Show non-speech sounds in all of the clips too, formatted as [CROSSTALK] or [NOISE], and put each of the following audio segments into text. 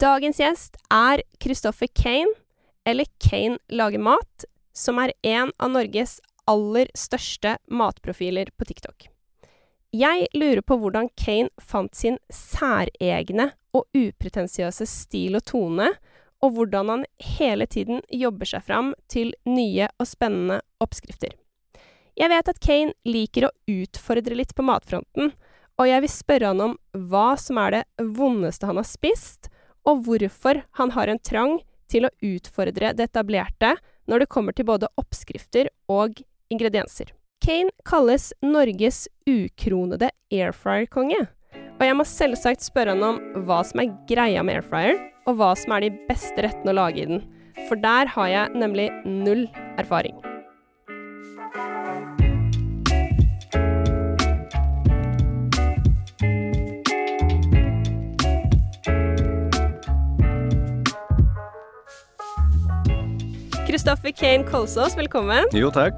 Dagens gjest er Christopher Kane, eller Kane lager mat, som er en av Norges aller største matprofiler på TikTok. Jeg lurer på hvordan Kane fant sin særegne og upretensiøse stil og tone, og hvordan han hele tiden jobber seg fram til nye og spennende oppskrifter. Jeg vet at Kane liker å utfordre litt på matfronten, og jeg vil spørre han om hva som er det vondeste han har spist, og hvorfor han har en trang til å utfordre det etablerte når det kommer til både oppskrifter og ingredienser. Kane kalles Norges ukronede airfryer-konge, og jeg må selvsagt spørre han om hva som er greia med airfryer, og hva som er de beste rettene å lage i den, for der har jeg nemlig null erfaring. Kristoffer Kane Kolsås, velkommen. Jo, takk.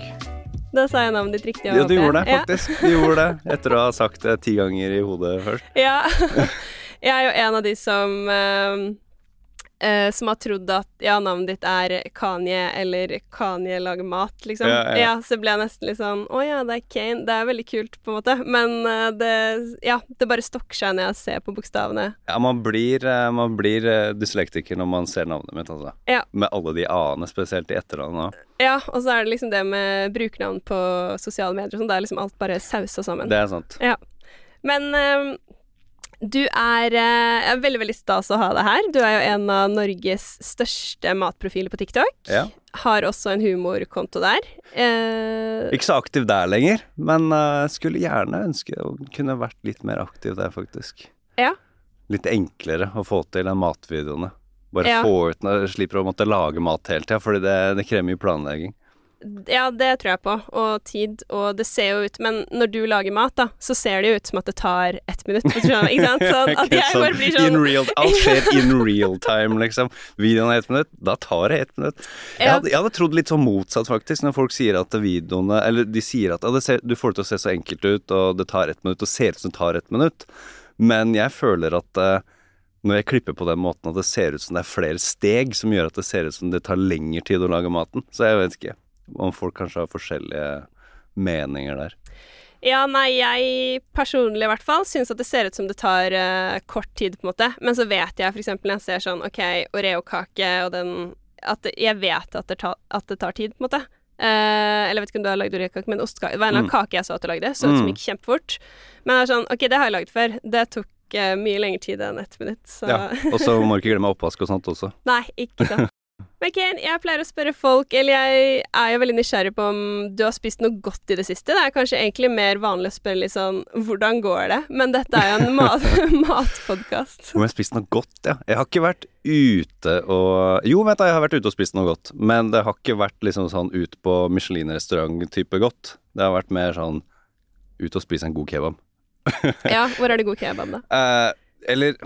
Da sa jeg navnet ditt riktig. Ja, du gjorde det, faktisk. Du gjorde det, Etter å ha sagt det ti ganger i hodet først. [LAUGHS] Ja. Jeg er jo en av de som eh, som har trodd at ja, navnet ditt er Kanye, eller Kanye lager mat, liksom. Ja, ja. så ble jeg nesten litt sånn Å ja, det er Kane. Det er veldig kult, på en måte. Men eh, det Ja, det bare stokker seg når jeg ser på bokstavene. Ja, man blir, eh, man blir eh, dyslektiker når man ser navnet mitt, altså. Ja. Med alle de a-ene, spesielt i etternavnet òg. Ja, og så er det liksom det med brukernavn på sosiale medier og sånn. Det er liksom alt bare sausa sammen. Det er sant. Ja. Men eh, du er, eh, er veldig, veldig stas å ha deg her. Du er jo en av Norges største matprofiler på TikTok. Ja. Har også en humorkonto der. Eh, Ikke så aktiv der lenger, men uh, skulle gjerne ønske å kunne vært litt mer aktiv der, faktisk. Ja. Litt enklere å få til enn matvideoene. Bare Ja. få ut når du slipper å måtte lage mat hele tida, fordi det, det krever mye planlegging. Ja, det tror jeg på. Og tid. Og det ser jo ut Men når du lager mat, da, så ser det jo ut som at det tar ett minutt. Ikke sant? Sånn [LAUGHS] at jeg bare blir In sånn real, alt skjer in real time, liksom. Videoen er ett minutt, da tar det ett minutt. Jeg hadde, jeg hadde trodd litt sånn motsatt, faktisk, når folk sier at videoene Eller de sier at det ser, du får det til å se så enkelt ut, og det tar ett minutt, og ser ut som det tar ett minutt. Men jeg føler at uh, når jeg klipper på den måten at det ser ut som det er flere steg som gjør at det ser ut som det tar lengre tid å lage maten, så jeg vet ikke om folk kanskje har forskjellige meninger der. Ja, nei, jeg personlig i hvert fall syns at det ser ut som det tar uh, kort tid, på en måte. Men så vet jeg f.eks. når jeg ser sånn OK, Oreo-kake og den At jeg vet at det, tar, at det tar tid, på en måte. Uh, eller jeg vet ikke om du har lagd Oreo-kake, men ostekake Det var en eller annen Mm. kake jeg så at du lagde. Så ut som Mm. gikk kjempefort. Men det er sånn OK, det har jeg lagd før. Det tok eh, mye lengre tid enn ett minutt, så Ja, Og så må du ikke glemme oppvask og sånt også. [LAUGHS] Nei, ikke sant. Ken, jeg pleier å spørre folk, eller jeg er jo veldig nysgjerrig på om du har spist noe godt i det siste. Det er kanskje egentlig mer vanlig å spørre litt sånn hvordan går det? Men dette er jo en mat [LAUGHS] [LAUGHS] matpodkast. Om jeg har spist noe godt, ja. Jeg har ikke vært ute og Jo, vent da, jeg har vært ute og spist noe godt. Men det har ikke vært liksom sånn ut på Michelin-restaurant-type godt. Det har vært mer sånn ut og spise en god kebab. Ja, hvor er det god [LAUGHS] kebab, da? Eh, eller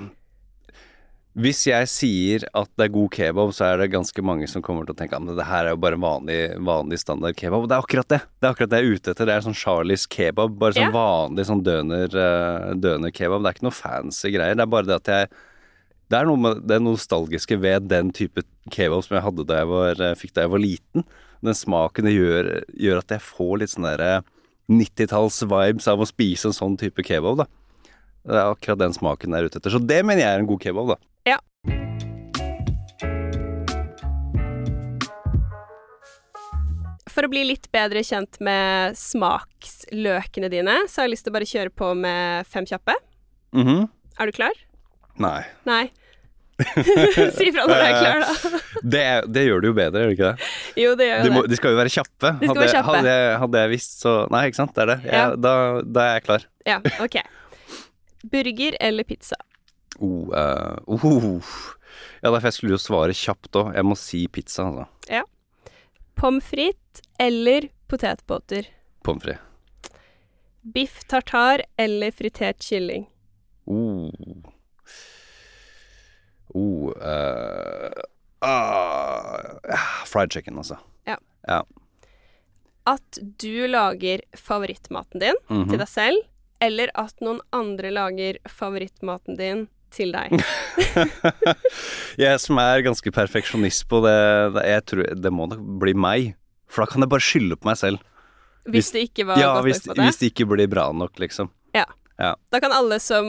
hvis jeg sier at det er god kebab, så er det ganske mange som kommer til å tenke at det her er jo bare vanlig, vanlig standard kebab. Og det er akkurat det. Det er akkurat det jeg er ute etter. Det er sånn Charlies kebab. Bare sånn Ja. vanlig sånn døner, eh, døner kebab. Det er ikke noe fancy greier. Det er bare det at jeg Det er noe med det nostalgiske ved den type kebab som jeg hadde da jeg var, eh, fikk da jeg var liten. Den smaken det gjør, gjør at jeg får litt sånn derre 90-talls-vibes av å spise en sånn type kebab, da. Det er akkurat den smaken jeg er ute etter. Så det mener jeg er en god kebab, da. Ja. For å bli litt bedre kjent med smaksløkene dine, så har jeg lyst til å bare kjøre på med fem kjappe. Mhm. Er du klar? Nei. Nei. [LAUGHS] si ifra når du er klar, da. Det, er- det gjør det jo bedre, gjør det ikke det? Jo, det gjør jo må, det. de skal jo være kjappe. De skal hadde, være kjappe. Hadde, jeg- hadde jeg visst, så Nei, ikke sant. Det er det. Jeg, Ja. da, da er jeg klar. Ja, ok. Burger eller pizza? Oh, uh, oh. Ja, derfor jeg skulle jo svare kjapt òg. Jeg må si pizza, altså. Pommes frites eller potetbåter? Pommes frites. Biff tartar eller fritert kylling? Oh. Oh uh, uh, Fried chicken, altså. Ja. Ja. At du lager favorittmaten din Mhm. til deg selv, eller at noen andre lager favorittmaten din til deg? [LAUGHS] jeg som er ganske perfeksjonist på det, det, jeg tror, det må nok bli meg. For da kan jeg bare skylde på meg selv. Hvis, det ikke var ja, godt hvis, nok på det? hvis det ikke blir bra nok, liksom. Ja. Ja. Da kan alle som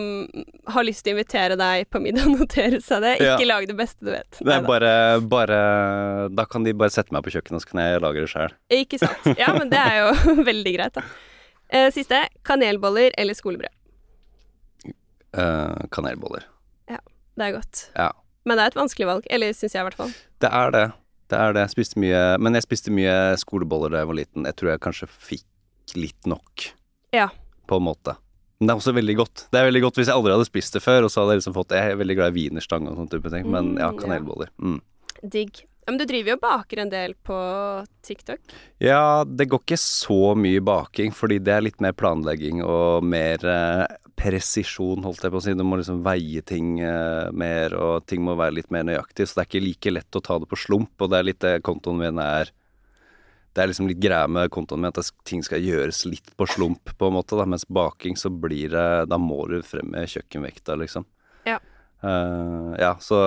har lyst til å invitere deg på middag, [LAUGHS] notere seg det. Ja. Ikke lag det beste du vet. Det er bare, bare Da kan de bare sette meg på kjøkkenet, så kan jeg lage det sjøl. Ikke sant. Ja, men det er jo [LAUGHS] veldig greit, da. Eh, siste. Kanelboller eller skolebrød? Eh, kanelboller. Det er godt. Ja. Men det er et vanskelig valg. Eller syns jeg, i hvert fall. Det er det. Det er det. Jeg spiste mye Men jeg spiste mye skoleboller da jeg var liten. Jeg tror jeg kanskje fikk litt nok. Ja. På en måte. Men det er også veldig godt. Det er veldig godt hvis jeg aldri hadde spist det før, og så hadde jeg liksom fått Jeg er veldig glad i wienerstang og sånne type ting, men Mm, ja, ja. kanelboller. Mm. Digg. Ja, men du driver jo og baker en del på TikTok. Ja, det går ikke så mye baking, fordi det er litt mer planlegging og mer eh, presisjon, holdt jeg på å si. Du må liksom veie ting eh, mer, og ting må være litt mer nøyaktig. Så det er ikke like lett å ta det på slump, og det er litt det kontoen min er Det er liksom litt greia med kontoen min at ting skal gjøres litt på slump, på en måte, da. Mens baking så blir det Da må du frem med kjøkkenvekta, liksom. Ja. Uh, ja, så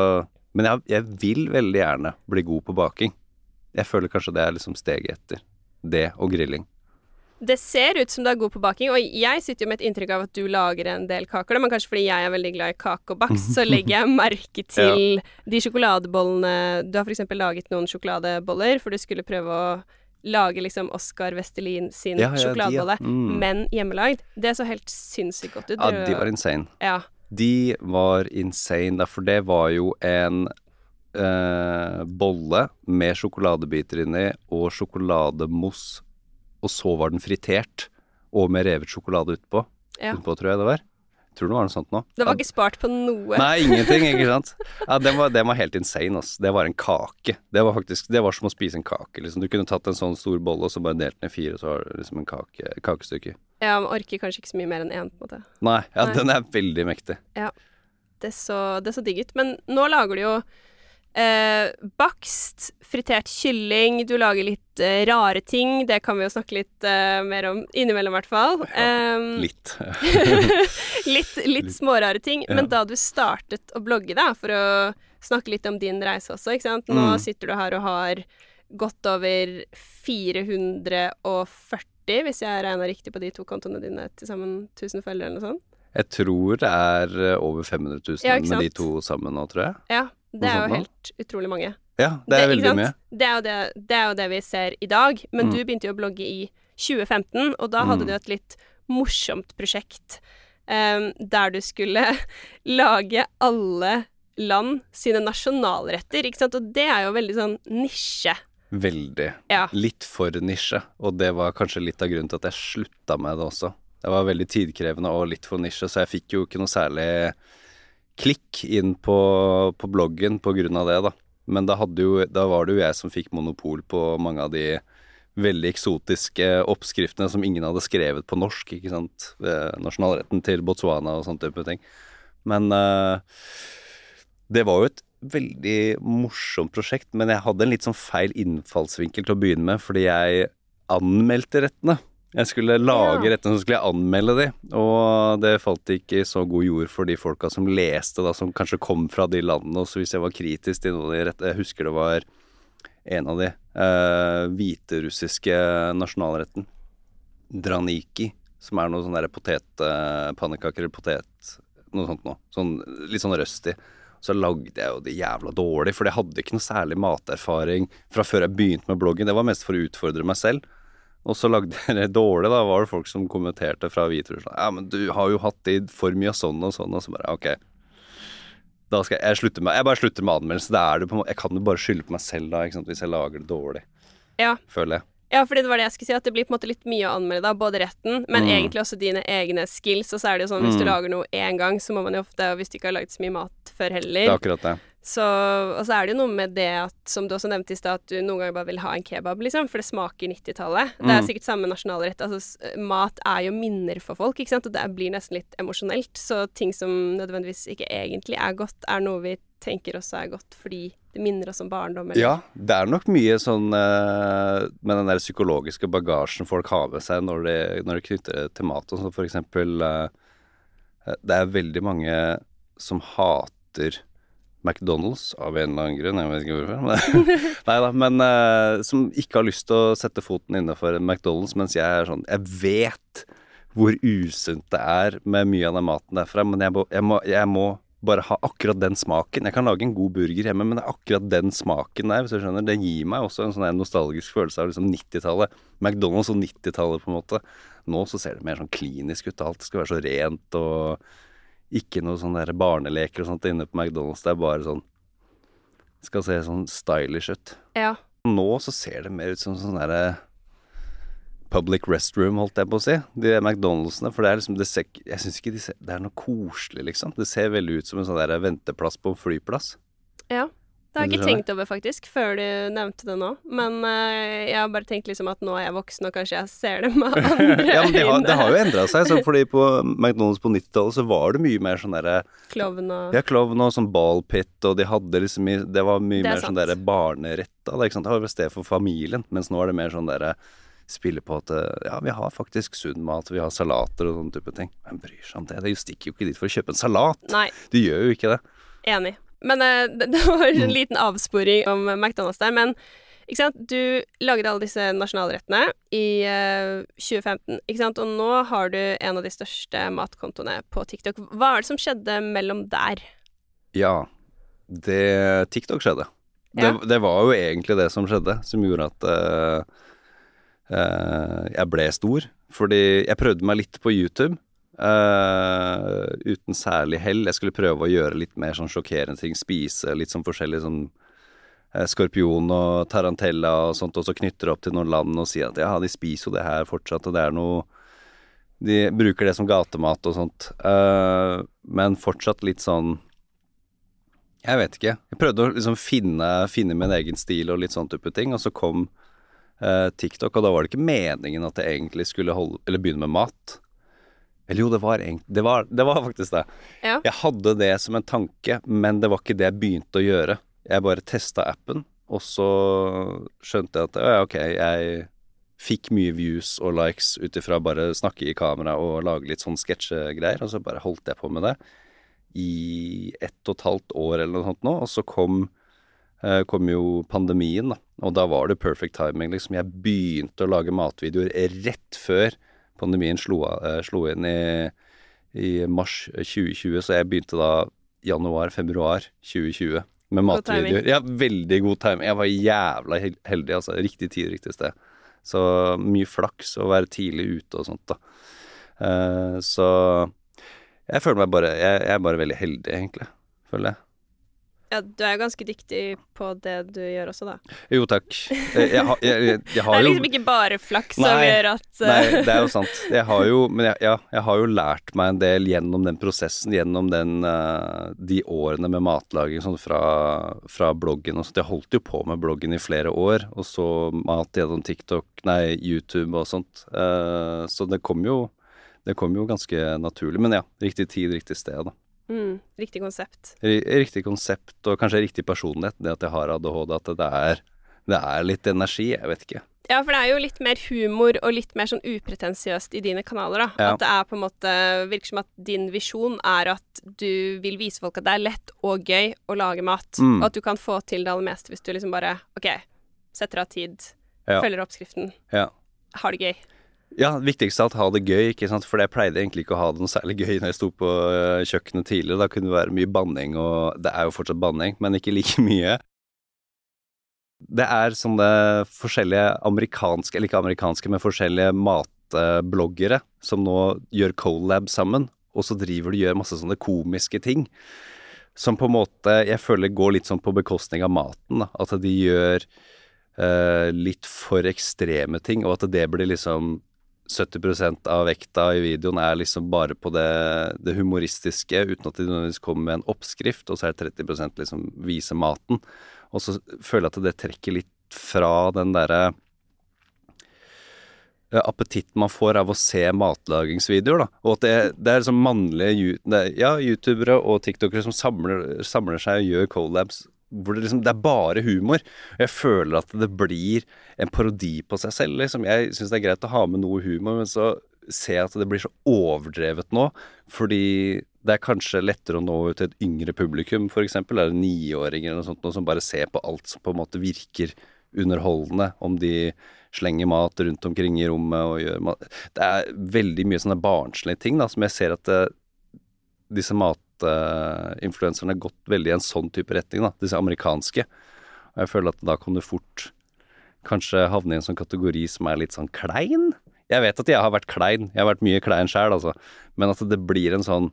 Men jeg, jeg vil veldig gjerne bli god på baking. Jeg føler kanskje det er liksom steget etter. Det og grilling. Det ser ut som du er god på baking, og jeg sitter jo med et inntrykk av at du lager en del kaker, men kanskje fordi jeg er veldig glad i kake og bakst, så legger jeg [LAUGHS] merke til de sjokoladebollene Du har f.eks. laget noen sjokoladeboller, for du skulle prøve å lage liksom Oskar Vestelin sin Ja, ja, ja. sjokoladebolle, Mm. men hjemmelagd. Det så helt sinnssykt godt ut. Ja, de var insane. ja. De var insane, derfor for det var jo en eh, bolle med sjokoladebiter inni og sjokolademousse, og så var den fritert, og med revet sjokolade utpå. Ja. Utpå, tror jeg det var. Tror det var noe sånt nå. Det var ikke spart på noe. Nei, ingenting, ikke sant. [LAUGHS] Ja, den var, den var helt insane, ass. Det var en kake. Det var faktisk, det var som å spise en kake, liksom. Du kunne tatt en sånn stor bolle og så bare delt den i fire, og så var det liksom en kake, kakestykke. Ja, man orker kanskje ikke så mye mer enn én, på en måte. Nei, ja, Nei. den er veldig mektig. Ja. Det så, det så digg ut. Men nå lager du jo eh, bakst, fritert kylling, du lager litt eh, rare ting. Det kan vi jo snakke litt eh, mer om innimellom, i hvert fall. Ja, [LAUGHS] Litt. litt, litt smårare ting. Ja. Men da du startet å blogge, da, for å snakke litt om din reise også, ikke sant. Nå Mm. sitter du her og har godt over 440, hvis jeg regner riktig på de to kontoene dine, til sammen 1000 følgere eller noe sånt. Jeg tror det er eh, over 500 000 Ja, med de to sammen nå, tror jeg. Ja, det er jo helt utrolig mange. Ja, det er det, veldig mye. Det er, det, det er jo det vi ser i dag. Men Mm. du begynte jo å blogge i 2015, og da hadde Mm. du et litt morsomt prosjekt um, der du skulle [LAUGHS] lage alle land sine nasjonalretter, ikke sant? Og det er jo veldig sånn nisje. Veldig. Ja. Litt for nisje, og det var kanskje litt av grunnen til at jeg slutta med det også. Det var veldig tidkrevende og litt for nisje, så jeg fikk jo ikke noe særlig klikk inn på, på bloggen av det, da. Men da, jo, da var det jo jeg som fikk monopol på mange av de veldig eksotiske oppskriftene som ingen hadde skrevet på norsk, ikke sant. Nasjonalretten til Botswana og sånne type ting. Men uh, det var jo et veldig morsomt prosjekt, men jeg hadde en litt sånn feil innfallsvinkel til å begynne med, fordi jeg anmeldte rettene. Jeg skulle lage Ja. rettene, så skulle jeg anmelde de, og det falt ikke i så god jord for de folka som leste, da, som kanskje kom fra de landene, og så hvis jeg var kritisk til noen av de rette Jeg husker det var en av de eh, hviterussiske nasjonalretten. Draniki, som er noe sånn derre potetpannekaker eller potet Noe sånt noe. Sånn, litt sånn røstig. Så lagde jeg jo det jævla dårlig, for jeg hadde ikke noe særlig materfaring fra før jeg begynte med bloggen. Det var mest for å utfordre meg selv. Og så lagde [LAUGHS] dere dårlig, da var det folk som kommenterte fra Hviterussland. Ja, men du har jo hatt i for mye av sånn og sånn, og så bare ok. Da skal jeg, jeg slutte med Jeg bare slutter med anmeldelse. Det er det på en måte Jeg kan jo bare skylde på meg selv da, ikke sant, hvis jeg lager det dårlig. Ja. Føler jeg. Ja, fordi det var det jeg skulle si, at det blir på en måte litt mye å anmelde, da. Både retten, men Mm. egentlig også dine egne skills. Og så er det jo sånn, hvis du Mm. lager noe én gang, så må man jo ofte Og hvis du ikke har laget så mye mat før heller Det er akkurat det. Så Og så er det jo noe med det at, som du også nevnte i stad, at du noen ganger bare vil ha en kebab, liksom, for det smaker 90-tallet. Det er Mm. sikkert samme nasjonalrett. Altså, mat er jo minner for folk, ikke sant, og det blir nesten litt emosjonelt. Så ting som nødvendigvis ikke egentlig er godt, er noe vi tenker også er godt fordi det minner oss om barndom. eller- Ja, det er nok mye sånn uh, med den der psykologiske bagasjen folk har med seg når de, når det knytter til mat og sånn, for eksempel uh, Det er veldig mange som hater McDonald's av en eller annen grunn, jeg vet ikke hvorfor. Men, [LAUGHS] nei da, men uh, som ikke har lyst til å sette foten innafor en McDonald's, mens jeg er sånn Jeg vet hvor usunt det er med mye av den maten derfra, men jeg må, jeg må, jeg må bare ha akkurat den smaken. Jeg kan lage en god burger hjemme, men det er akkurat den smaken der, hvis du skjønner. Det gir meg også en sånn nostalgisk følelse av liksom 90-tallet. McDonald's og 90-tallet, på en måte. Nå så ser det mer sånn klinisk ut. Alt skal være så rent og ikke noe sånn der barneleker og sånt inne på McDonald's. Det er bare sånn Skal se sånn stylish ut. Ja. Nå så ser det mer ut som sånn derre public restroom, holdt jeg på å si. De McDonald'sene. For det er liksom det ser, Jeg syns ikke de ser, det er noe koselig, liksom. Det ser veldig ut som en sånn der venteplass på en flyplass. ja. Det har jeg ikke tenkt over, faktisk, før du nevnte det nå. Men uh, jeg har bare tenkt liksom at nå er jeg voksen, og kanskje jeg ser det med [LAUGHS] andre Ja, men det har, det har jo endra seg. Så fordi på McDonald's på 90-tallet så var det mye mer sånn derre Klovn og Ja, klovn og sånn ballpit, og de hadde liksom Det var mye Det er mer sånn derre barneretta. Det, ikke sant? det var et sted for familien, mens nå er det mer sånn derre Spille på at eh, ja, vi har faktisk sunn mat, vi har salater og sånne type ting. Hvem bryr seg om det? Du stikker jo ikke dit for å kjøpe en salat. Nei, Du gjør jo ikke det. enig. Men eh, [LAUGHS] det, det var Mm. en liten avsporing om McDonald's der. Men ikke sant? du lagde alle disse nasjonalrettene i uh, 2015, ikke sant? og nå har du en av de største matkontoene på TikTok. Hva er det som skjedde mellom der? Ja, det TikTok skjedde. Det, Ja. det var jo egentlig det som skjedde, som gjorde at uh, uh, jeg ble stor. Fordi jeg prøvde meg litt på YouTube, eh, uten særlig hell. Jeg skulle prøve å gjøre litt mer sånn sjokkerende ting, spise litt sånn forskjellig sånn uh, skorpion og tarantella og sånt, og så knytter det opp til noen land og sier at ja, de spiser jo det her fortsatt, og det er noe De bruker det som gatemat og sånt. Uh, men fortsatt litt sånn jeg vet ikke. Jeg prøvde å liksom finne, finne min egen stil og litt sånn type ting, og så kom TikTok, og da var det ikke meningen at jeg egentlig skulle holde, eller begynne med mat. Eller jo, det var, det var, det var faktisk det. Ja. Jeg hadde det som en tanke, men det var ikke det jeg begynte å gjøre. Jeg bare testa appen, og så skjønte jeg at ja, ok, jeg fikk mye views og likes ut ifra bare snakke i kamera og lage litt sånn sketsjegreier, og så bare holdt jeg på med det i ett og et halvt år eller noe sånt nå, og så kom, eh, kom jo pandemien, da. Og da var det perfect timing, liksom. Jeg begynte å lage matvideoer rett før pandemien slo, eh, slo inn i, i mars 2020, så jeg begynte da januar-februar 2020 med matvideoer. Ja, veldig god timing. Jeg var jævla heldig, altså. Riktig tid, riktig sted. Så mye flaks å være tidlig ute og sånt, da. Uh, så jeg føler meg bare jeg, jeg er bare veldig heldig, egentlig. Føler jeg. Ja, du er jo ganske dyktig på det du gjør også, da. Jo, takk. Jeg, har- jeg, jeg, jo Det er liksom ikke bare flaks som gjør at eh, Nei, det er jo sant. [LAUGHS] Jeg har jo Men jeg, ja, jeg har jo lært meg en del gjennom den prosessen, gjennom den eh, de årene med matlaging sånn fra, fra bloggen og sånt. Jeg holdt jo på med bloggen i flere år, og så mat gjennom TikTok, nei, YouTube og sånt. Eh, så det kom jo Det kom jo ganske naturlig. Men ja, riktig tid, riktig sted, da. Mm, Riktig konsept. Ri- Riktig konsept, og kanskje riktig personlighet. Det at jeg har ADHD, at det er, det er litt energi. Jeg vet ikke. Ja, for det er jo litt mer humor og litt mer sånn upretensiøst i dine kanaler, da. Ja. At det er på en måte Virker som at din visjon er at du vil vise folk at det er lett og gøy å lage mat, Mm. og at du kan få til det aller meste hvis du liksom bare OK, setter av tid, Ja. følger oppskriften, Ja. har det gøy. Ja, viktigst av alt ha det gøy, ikke sant. For jeg pleide egentlig ikke å ha det noe særlig gøy når jeg sto på øh, kjøkkenet tidligere. Da kunne det være mye banning, og det er jo fortsatt banning, men ikke like [LAUGHS] mye. Det er sånne forskjellige amerikanske, eller ikke amerikanske, men forskjellige matbloggere som nå gjør colab sammen, og så driver de og gjør masse sånne komiske ting. Som på en måte jeg føler går litt sånn på bekostning av maten. Da. At de gjør eh, litt for ekstreme ting, og at det blir liksom 70% av vekta i videoen er liksom bare på det, det humoristiske, uten at de nødvendigvis kommer med en oppskrift, og så er det 30% liksom vise maten. Og så føler jeg at det trekker litt fra den derre eh, appetitten man får av å se matlagingsvideoer, da. Og at det, det er liksom mannlige ja, youtubere og tiktokere som samler, samler seg og gjør collabs hvor det liksom Det er bare humor. Og jeg føler at det blir en parodi på seg selv, liksom. Jeg syns det er greit å ha med noe humor, men så ser jeg at det blir så overdrevet nå, fordi det er kanskje lettere å nå ut til et yngre publikum, f.eks. Eller niåringer eller noe sånt, noe som bare ser på alt som på en måte virker underholdende. Om de slenger mat rundt omkring i rommet og gjør mat Det er veldig mye sånne barnslige ting da, som jeg ser at det, disse matinfluenserne har gått veldig i en sånn type retning, da. Disse amerikanske. Og jeg føler at da kan du fort kanskje havne i en sånn kategori som er litt sånn klein. Jeg vet at jeg har vært klein, jeg har vært mye klein sjæl, altså. Men at det blir en sånn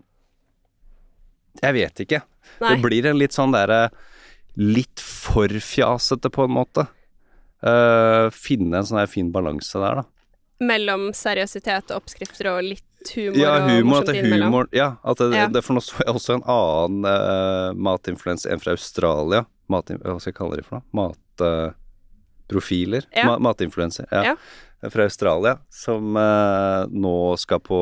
jeg vet ikke. Nei. Det blir en litt sånn derre Litt for fjasete, på en måte. Uh, finne en sånn her fin balanse der, da. Mellom seriøsitet og oppskrifter og litt humor ja, humor, og det er Humor, ja, at det, ja. det, for nå så jeg også en annen uh, matinfluens, en fra Australia. Mat, hva skal jeg kalle dem for noe? Matprofiler? Uh, ja. Ma, matinfluenser. Ja. ja. Fra Australia, som nå skal på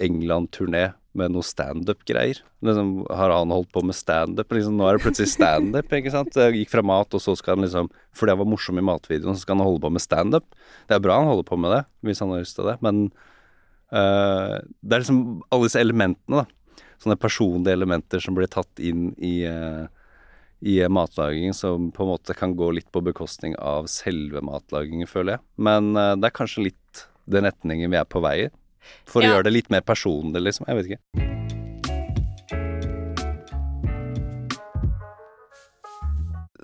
England-turné med noe standup-greier. Liksom, har han holdt på med standup? Liksom, nå er det plutselig standup, ikke sant. Jeg gikk fra mat, og så skal han liksom Fordi han var morsom i matvideoen, så skal han holde på med standup. Det er bra han holder på med det, hvis han har lyst til det, men uh, det er liksom alle disse elementene, da. Sånne personlige elementer som blir tatt inn i uh, i matlaging som på en måte kan gå litt på bekostning av selve matlagingen, føler jeg. Men uh, det er kanskje litt den retningen vi er på vei i. For ja. å gjøre det litt mer personlig, liksom. Jeg vet ikke.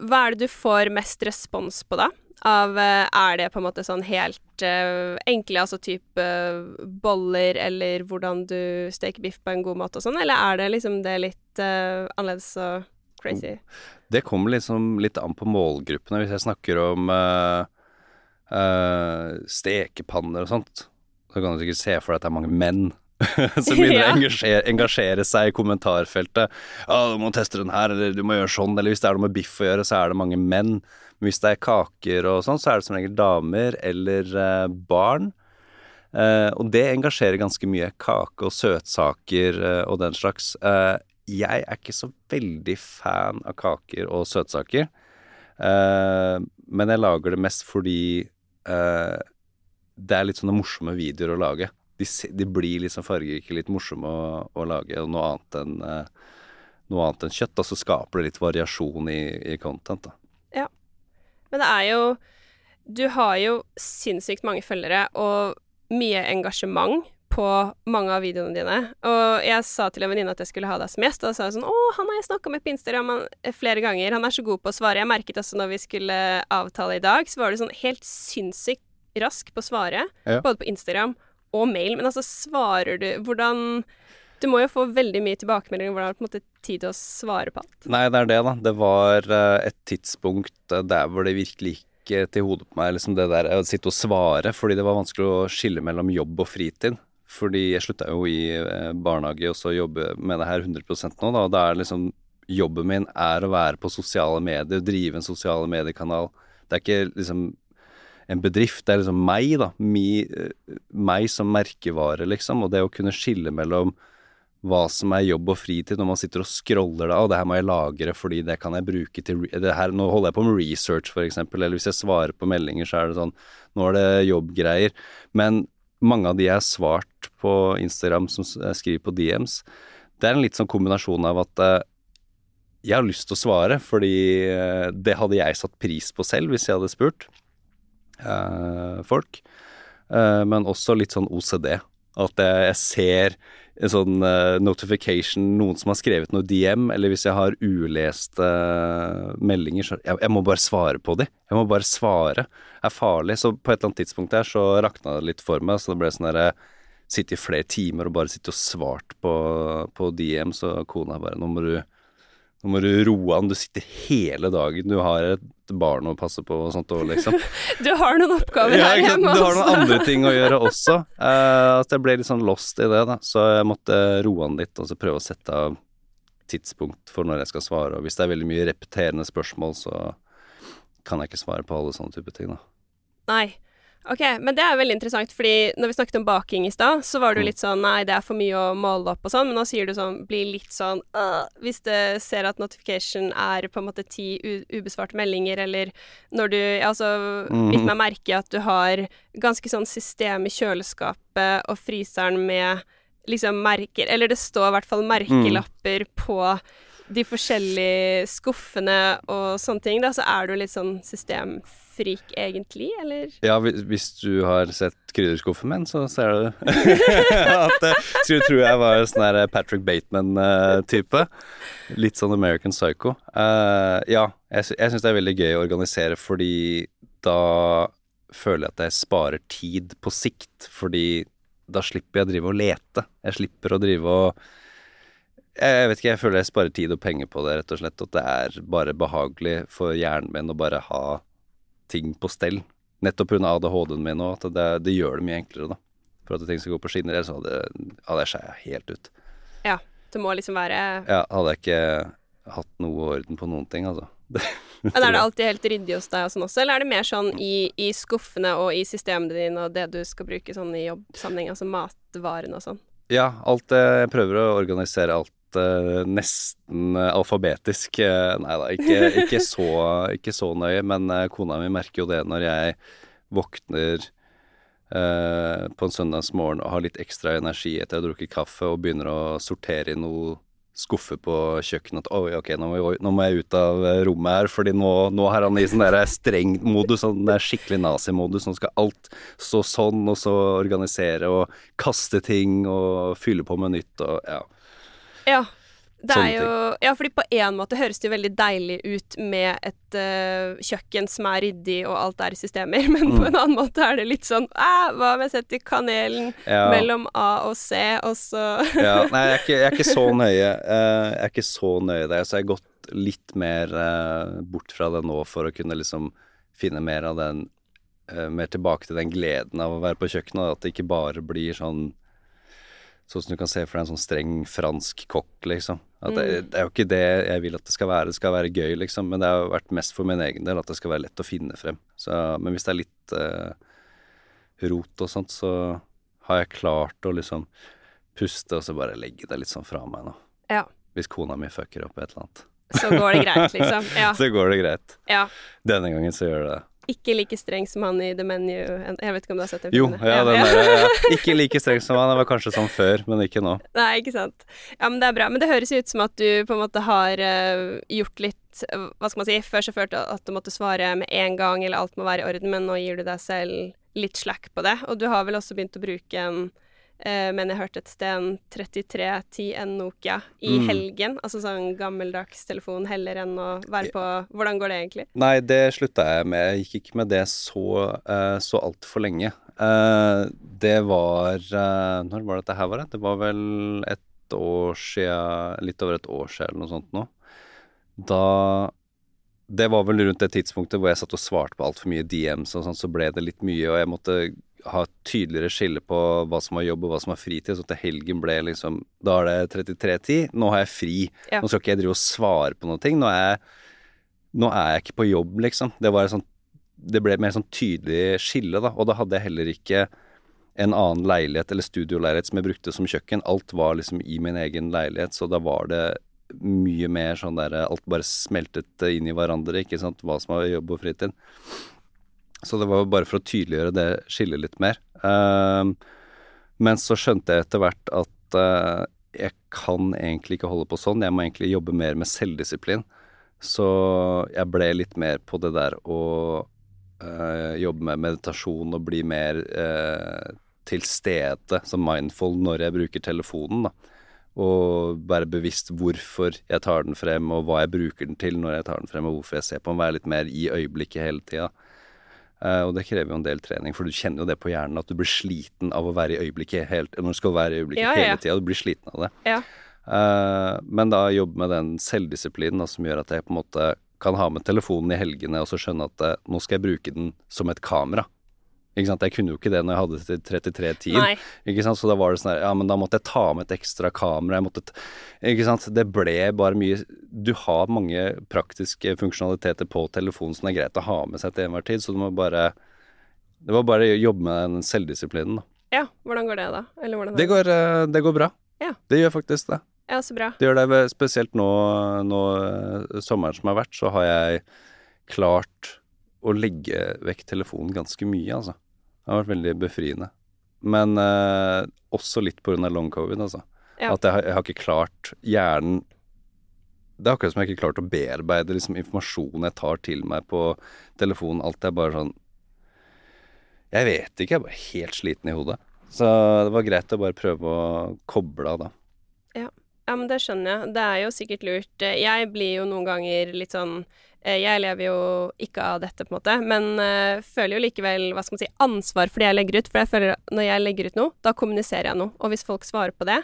Hva er det du får mest respons på, da? Av, eh, er det på en måte sånn helt uh, enkle, altså type uh, boller, eller hvordan du steker biff på en god måte og sånn, eller er det liksom det litt uh, annerledes og crazy? Det kommer liksom litt an på målgruppene. Hvis jeg snakker om stekepanner og sånt, så kan du sikkert se for deg at det er mange menn [LAUGHS] som [LAUGHS] begynner å engasjere, engasjere, seg i kommentarfeltet. 'Å, du må teste den her', eller 'du må gjøre sånn', eller hvis det er noe med biff å gjøre, så er det mange menn. Men hvis det er kaker og sånn, så er det som regel damer eller uh, barn. Uh, og det engasjerer ganske mye. Kake og søtsaker uh, og den slags. jeg er ikke så veldig fan av kaker og søtsaker, men jeg lager det mest fordi det er litt sånne morsomme videoer å lage. De, de blir liksom fargerike, litt morsomme å, å, lage, noe annet enn uh, noe annet enn kjøtt. Og så skaper det litt variasjon i, i content, da. Ja. Men det er jo Du har jo sinnssykt mange følgere og mye engasjement på mange av videoene dine. Og jeg sa til en venninne at jeg skulle ha deg som gjest, og da sa hun sånn Å, han har jeg snakka med på Instagram flere ganger. Han er så god på å svare. Jeg merket også når vi skulle avtale i dag, så var du sånn helt sinnssykt rask på å svare, ja. både på Instagram og mail. Men altså, svarer du Hvordan Du må jo få veldig mye tilbakemeldinger. Hvordan har du på en måte tid til å svare på alt? Nei, det er det, da. Det var uh, et tidspunkt uh, der hvor det virkelig gikk til hodet på meg, liksom det der å sitte og svare, fordi det var vanskelig å skille mellom jobb og fritid. Fordi jeg slutta jo i barnehage og så jobbe med det her 100 nå, da. Og da er liksom Jobben min er å være på sosiale medier, drive en sosiale mediekanal. Det er ikke liksom en bedrift. Det er liksom meg, da. Mi, meg som merkevare, liksom. Og det å kunne skille mellom hva som er jobb og fritid når man sitter og scroller da, og det her må jeg lagre fordi det kan jeg bruke til her, Nå holder jeg på med research, eksempel, eller hvis jeg svarer på meldinger, så er det sånn Nå er det jobbgreier. Men mange av de jeg har svart på Instagram som jeg skriver på DMs, det er en litt sånn kombinasjon av at eh, jeg har lyst til å svare, fordi eh, det hadde jeg satt pris på selv hvis jeg hadde spurt eh, folk. Eh, men også litt sånn OCD. At jeg, ser en sånn uh, notification, noen som har skrevet noe DM, eller hvis jeg har uleste meldinger, så jeg, jeg, må bare svare på de. Jeg må bare svare. Det er farlig. Så på et eller annet tidspunkt der så rakna det litt for meg, så det ble sånn derre Sitte i flere timer og bare sitte og svart på, på DM, så kona bare Nå må du nå må du roe an. Du sitter hele dagen. Du har et barn å passe på og sånt òg, liksom. [LAUGHS] du har noen oppgaver ja, her hjemme også. Du har noen andre ting å gjøre [LAUGHS] også. Uh, at jeg ble litt sånn lost i det, da. Så jeg måtte roe an litt og så prøve å sette av tidspunkt for når jeg skal svare. Og hvis det er veldig mye repeterende spørsmål, så kan jeg ikke svare på alle sånne type ting, da. Nei. Ok, men det er veldig interessant, fordi når vi snakket om baking i stad, så var du Mm. litt sånn nei, det er for mye å måle opp og sånn, men nå sier du sånn bli litt sånn øh, hvis du ser at notification er på en måte ti ubesvarte meldinger, eller når du altså Mm. bitt meg merke i at du har ganske sånn system i kjøleskapet og fryseren med liksom merker Eller det står i hvert fall merkelapper på de forskjellige skuffene og sånne ting, da, så er du litt sånn systemfrik egentlig, eller? Ja, hvis, du har sett krydderskuffen min, så ser du [LAUGHS] at jeg skulle tro jeg var sånn der Patrick Bateman-type. Litt sånn American Psycho. Uh, ja, jeg, jeg syns det er veldig gøy å organisere, fordi da føler jeg at jeg sparer tid på sikt. Fordi da slipper jeg å drive og lete. Jeg slipper å drive og jeg vet ikke, jeg føler jeg sparer tid og penger på det, rett og slett. At det er bare behagelig for hjernen min å bare ha ting på stell. Nettopp pga. ADHD-en min òg, at det, det gjør det mye enklere, da. For at ting skal gå på skinner. Ellers hadde hadde jeg skeia helt ut. Ja. Det må liksom være Ja, hadde jeg ikke hatt noe orden på noen ting, altså. [LAUGHS] Men er det alltid helt ryddig hos deg og sånn også, eller er det mer sånn i, i skuffene og i systemene dine og det du skal bruke sånn i jobbsammenheng, altså matvarene og sånn? Ja, alt eh, Jeg prøver å organisere alt nesten eh, alfabetisk. Eh, nei da, ikke, ikke, [LAUGHS] ikke så nøye, men eh, kona mi merker jo det når jeg våkner eh, på en søndagsmorgen og har litt ekstra energi etter å ha drukket kaffe og begynner å sortere i noe skuffe på kjøkkenet at oi, ok, nå må, jeg, nå må jeg ut av eh, rommet her, fordi nå, nå er han i sånn der streng modus, sånn der skikkelig nazimodus. Nå skal alt stå sånn, og så organisere og kaste ting og fylle på med nytt og ja. Ja. Det er jo Ja, fordi på en måte høres det jo veldig deilig ut med et uh, kjøkken som er ryddig og alt er i systemer, [LAUGHS] men på Mm. en annen måte er det litt sånn hva om jeg setter kanelen ja. mellom A og C, og så ja, nei, jeg er, ikke, jeg er ikke så [LAUGHS] nøye. eh, jeg er ikke så nøye der, så jeg har gått litt mer uh, bort fra det nå for å kunne liksom finne mer av den uh, Mer tilbake til den gleden av å være på kjøkkenet, at det ikke bare blir sånn Sånn som du kan se for deg en sånn streng fransk kokk, liksom. At det, Mm. det er jo ikke det jeg vil at det skal være. Det skal være gøy, liksom. Men det har vært mest for min egen del at det skal være lett å finne frem. Så, men hvis det er litt eh, rot og sånt, så har jeg klart å liksom puste og så bare legge det litt sånn fra meg nå. Ja. Hvis kona mi fucker opp et eller annet. Så går det greit, liksom. [LAUGHS] Ja. Så går det greit. ja. Denne gangen så gjør det det. Ikke like streng som han i The Menu Jeg vet ikke om du har sett den Jo, filmen? ja, den der. [LAUGHS] Ikke like streng som han. Det var kanskje sånn før, men ikke nå. Nei, ikke sant. Ja, men det er bra. Men det høres ut som at du på en måte har eh, gjort litt Hva skal man si? Før så følte du at du måtte svare med en gang, eller alt må være i orden, men nå gir du deg selv litt slack på det. Og du har vel også begynt å bruke en men jeg hørte et sted en 3310N Nokia i Mm. helgen. Altså sånn gammeldags telefon heller enn å være på Hvordan går det egentlig? Nei, det slutta jeg med. Jeg gikk ikke med det så, uh, så altfor lenge. Eh, det var eh, Når var dette her, var det? Det var vel et år sia Litt over et år sia eller noe sånt nå. Da Det var vel rundt det tidspunktet hvor jeg satt og svarte på altfor mye DMs og sånn, så ble det litt mye, og jeg måtte ha et tydeligere skille på hva som var jobb og hva som var fritid, så til helgen ble liksom Da er det 33.10, nå har jeg fri. Ja. Nå skal ikke jeg drive og svare på ting. Nå er jeg nå er jeg ikke på jobb, liksom. Det, var sånt, det ble et mer sånn tydelig skille, da. Og da hadde jeg heller ikke en annen leilighet eller studioleilighet som jeg brukte som kjøkken. Alt var liksom i min egen leilighet, så da var det mye mer sånn der Alt bare smeltet inn i hverandre, ikke sant. Hva som var jobb og fritid. Så det var bare for å tydeliggjøre det skillet litt mer. Uh, men så skjønte jeg etter hvert at uh, jeg kan egentlig ikke holde på sånn. Jeg må egentlig jobbe mer med selvdisiplin. Så jeg ble litt mer på det der å uh, jobbe med meditasjon og bli mer eh, til stede, som mindful, når jeg bruker telefonen, da. Og være bevisst hvorfor jeg tar den frem, og hva jeg bruker den til når jeg tar den frem, og hvorfor jeg ser på den. Være litt mer i øyeblikket hele tida. Eh, og det krever jo en del trening, for du kjenner jo det på hjernen at du blir sliten av å være i øyeblikket helt, når du skal være i øyeblikket Ja, ja, hele tida. Du blir sliten av det. Ja. Eh, men da jobbe med den selvdisiplinen som gjør at jeg på en måte kan ha med telefonen i helgene og så skjønne at eh, nå skal jeg bruke den som et kamera. Ikke sant? Jeg kunne jo ikke det når jeg hadde til 3310. Nei. Ikke sant? Så da var det sånn her Ja, men da måtte jeg ta med et ekstra kamera. Jeg måtte Ikke sant. Det ble bare mye Du har mange praktiske funksjonaliteter på telefonen som er greit å ha med seg til enhver tid, så du må bare Det var bare å jobbe med den selvdisiplinen, da. Ja, hvordan går det da? Eller hvordan Det går, eh, det går bra. Ja. Det gjør faktisk det. Ja, så bra. Det gjør det spesielt nå, nå eh, sommeren som har vært, så har jeg klart å legge vekk telefonen ganske mye, altså. Det har vært veldig befriende. Men eh, også litt av long covid, altså. Ja. At jeg, har- jeg har ikke klart hjernen Det er akkurat som jeg ikke har klart å bearbeide liksom, informasjonen jeg tar til meg på telefonen. Alt er bare sånn Jeg vet ikke, jeg er bare helt sliten i hodet. Så det var greit å bare prøve å koble av da. Ja, men det skjønner jeg. Det er jo sikkert lurt. Eh, Jeg blir jo noen ganger litt sånn eh, Jeg lever jo ikke av dette, på en måte, men eh, føler jo likevel hva skal man si, ansvar for det jeg legger ut. For jeg føler at når jeg legger ut noe, da kommuniserer jeg noe. Og hvis folk svarer på det,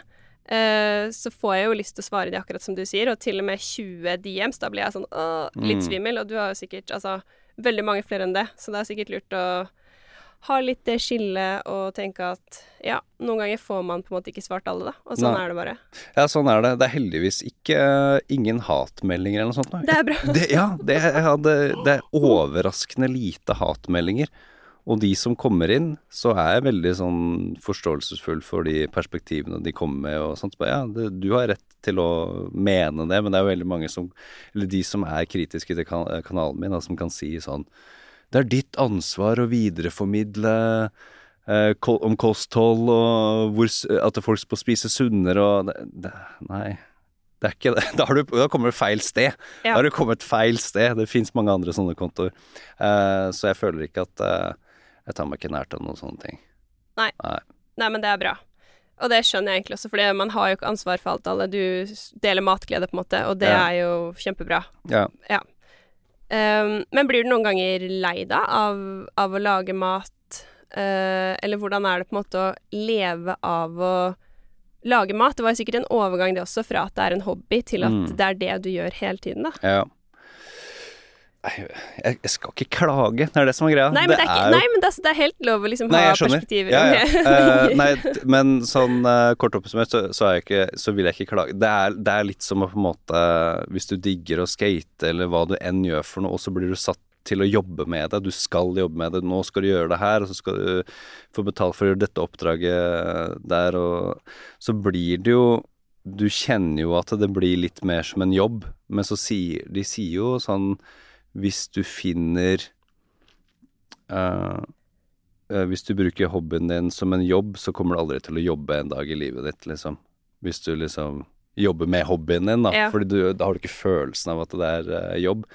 eh, så får jeg jo lyst til å svare de akkurat som du sier. Og til og med 20 DMs, da blir jeg sånn åh, litt Mm. svimmel. Og du har jo sikkert altså veldig mange flere enn det, så det er sikkert lurt å ha litt det skillet og tenke at ja, noen ganger får man på en måte ikke svart alle, da. Og sånn Nei. er det bare. Ja, sånn er det. Det er heldigvis ikke uh, ingen hatmeldinger eller noe sånt. nå. Det er bra. [LAUGHS] Det, ja, det, ja det, det er overraskende lite hatmeldinger. Og de som kommer inn, så er jeg veldig sånn forståelsesfull for de perspektivene de kommer med og sånt. Så Ja, det, du har rett til å mene det, men det er jo veldig mange som Eller de som er kritiske til kan kanalen min, da, som kan si sånn Det er ditt ansvar å videreformidle eh, om kosthold og hvor, at folk skal spise sunnere og det, det, Nei. Det er ikke det. [LAUGHS] Da, har du, da kommer du feil sted. Ja. Da har du kommet feil sted. Det fins mange andre sånne kontoer. Eh, så jeg føler ikke at eh, jeg tar meg ikke nært av noen sånne ting. Nei, nei men det er bra. Og det skjønner jeg egentlig også, for man har jo ikke ansvar for alt, alle. Du deler matglede, på en måte, og det Ja. er jo kjempebra. Ja. Ja. Um, men blir du noen ganger lei da av, av å lage mat? uh, eller hvordan er det på en måte å leve av å lage mat? Det var sikkert en overgang det også, fra at det er en hobby, til at Mm. det er det du gjør hele tiden, da. ja. Jeg, jeg skal ikke klage, det er det som er greia. Nei, men det er, ikke, nei, men det, er, det er helt lov å liksom Nei, ha perspektiver. Ja, ja. [LAUGHS] Eh, nei, men sånn uh, kort oppsummert så, så, så vil jeg ikke klage. Det er, det er litt som å på en måte Hvis du digger å skate eller hva du enn gjør for noe, og så blir du satt til å jobbe med det. Du skal jobbe med det. Nå skal du gjøre det her, og så skal du få betalt for å gjøre dette oppdraget der, og så blir det jo Du kjenner jo at det blir litt mer som en jobb, men så sier de sier jo sånn Hvis du finner eh, hvis du bruker hobbyen din som en jobb, så kommer du aldri til å jobbe en dag i livet ditt, liksom. Hvis du liksom jobber med hobbyen din, da. Ja. Fordi da har du ikke følelsen av at det er uh, jobb.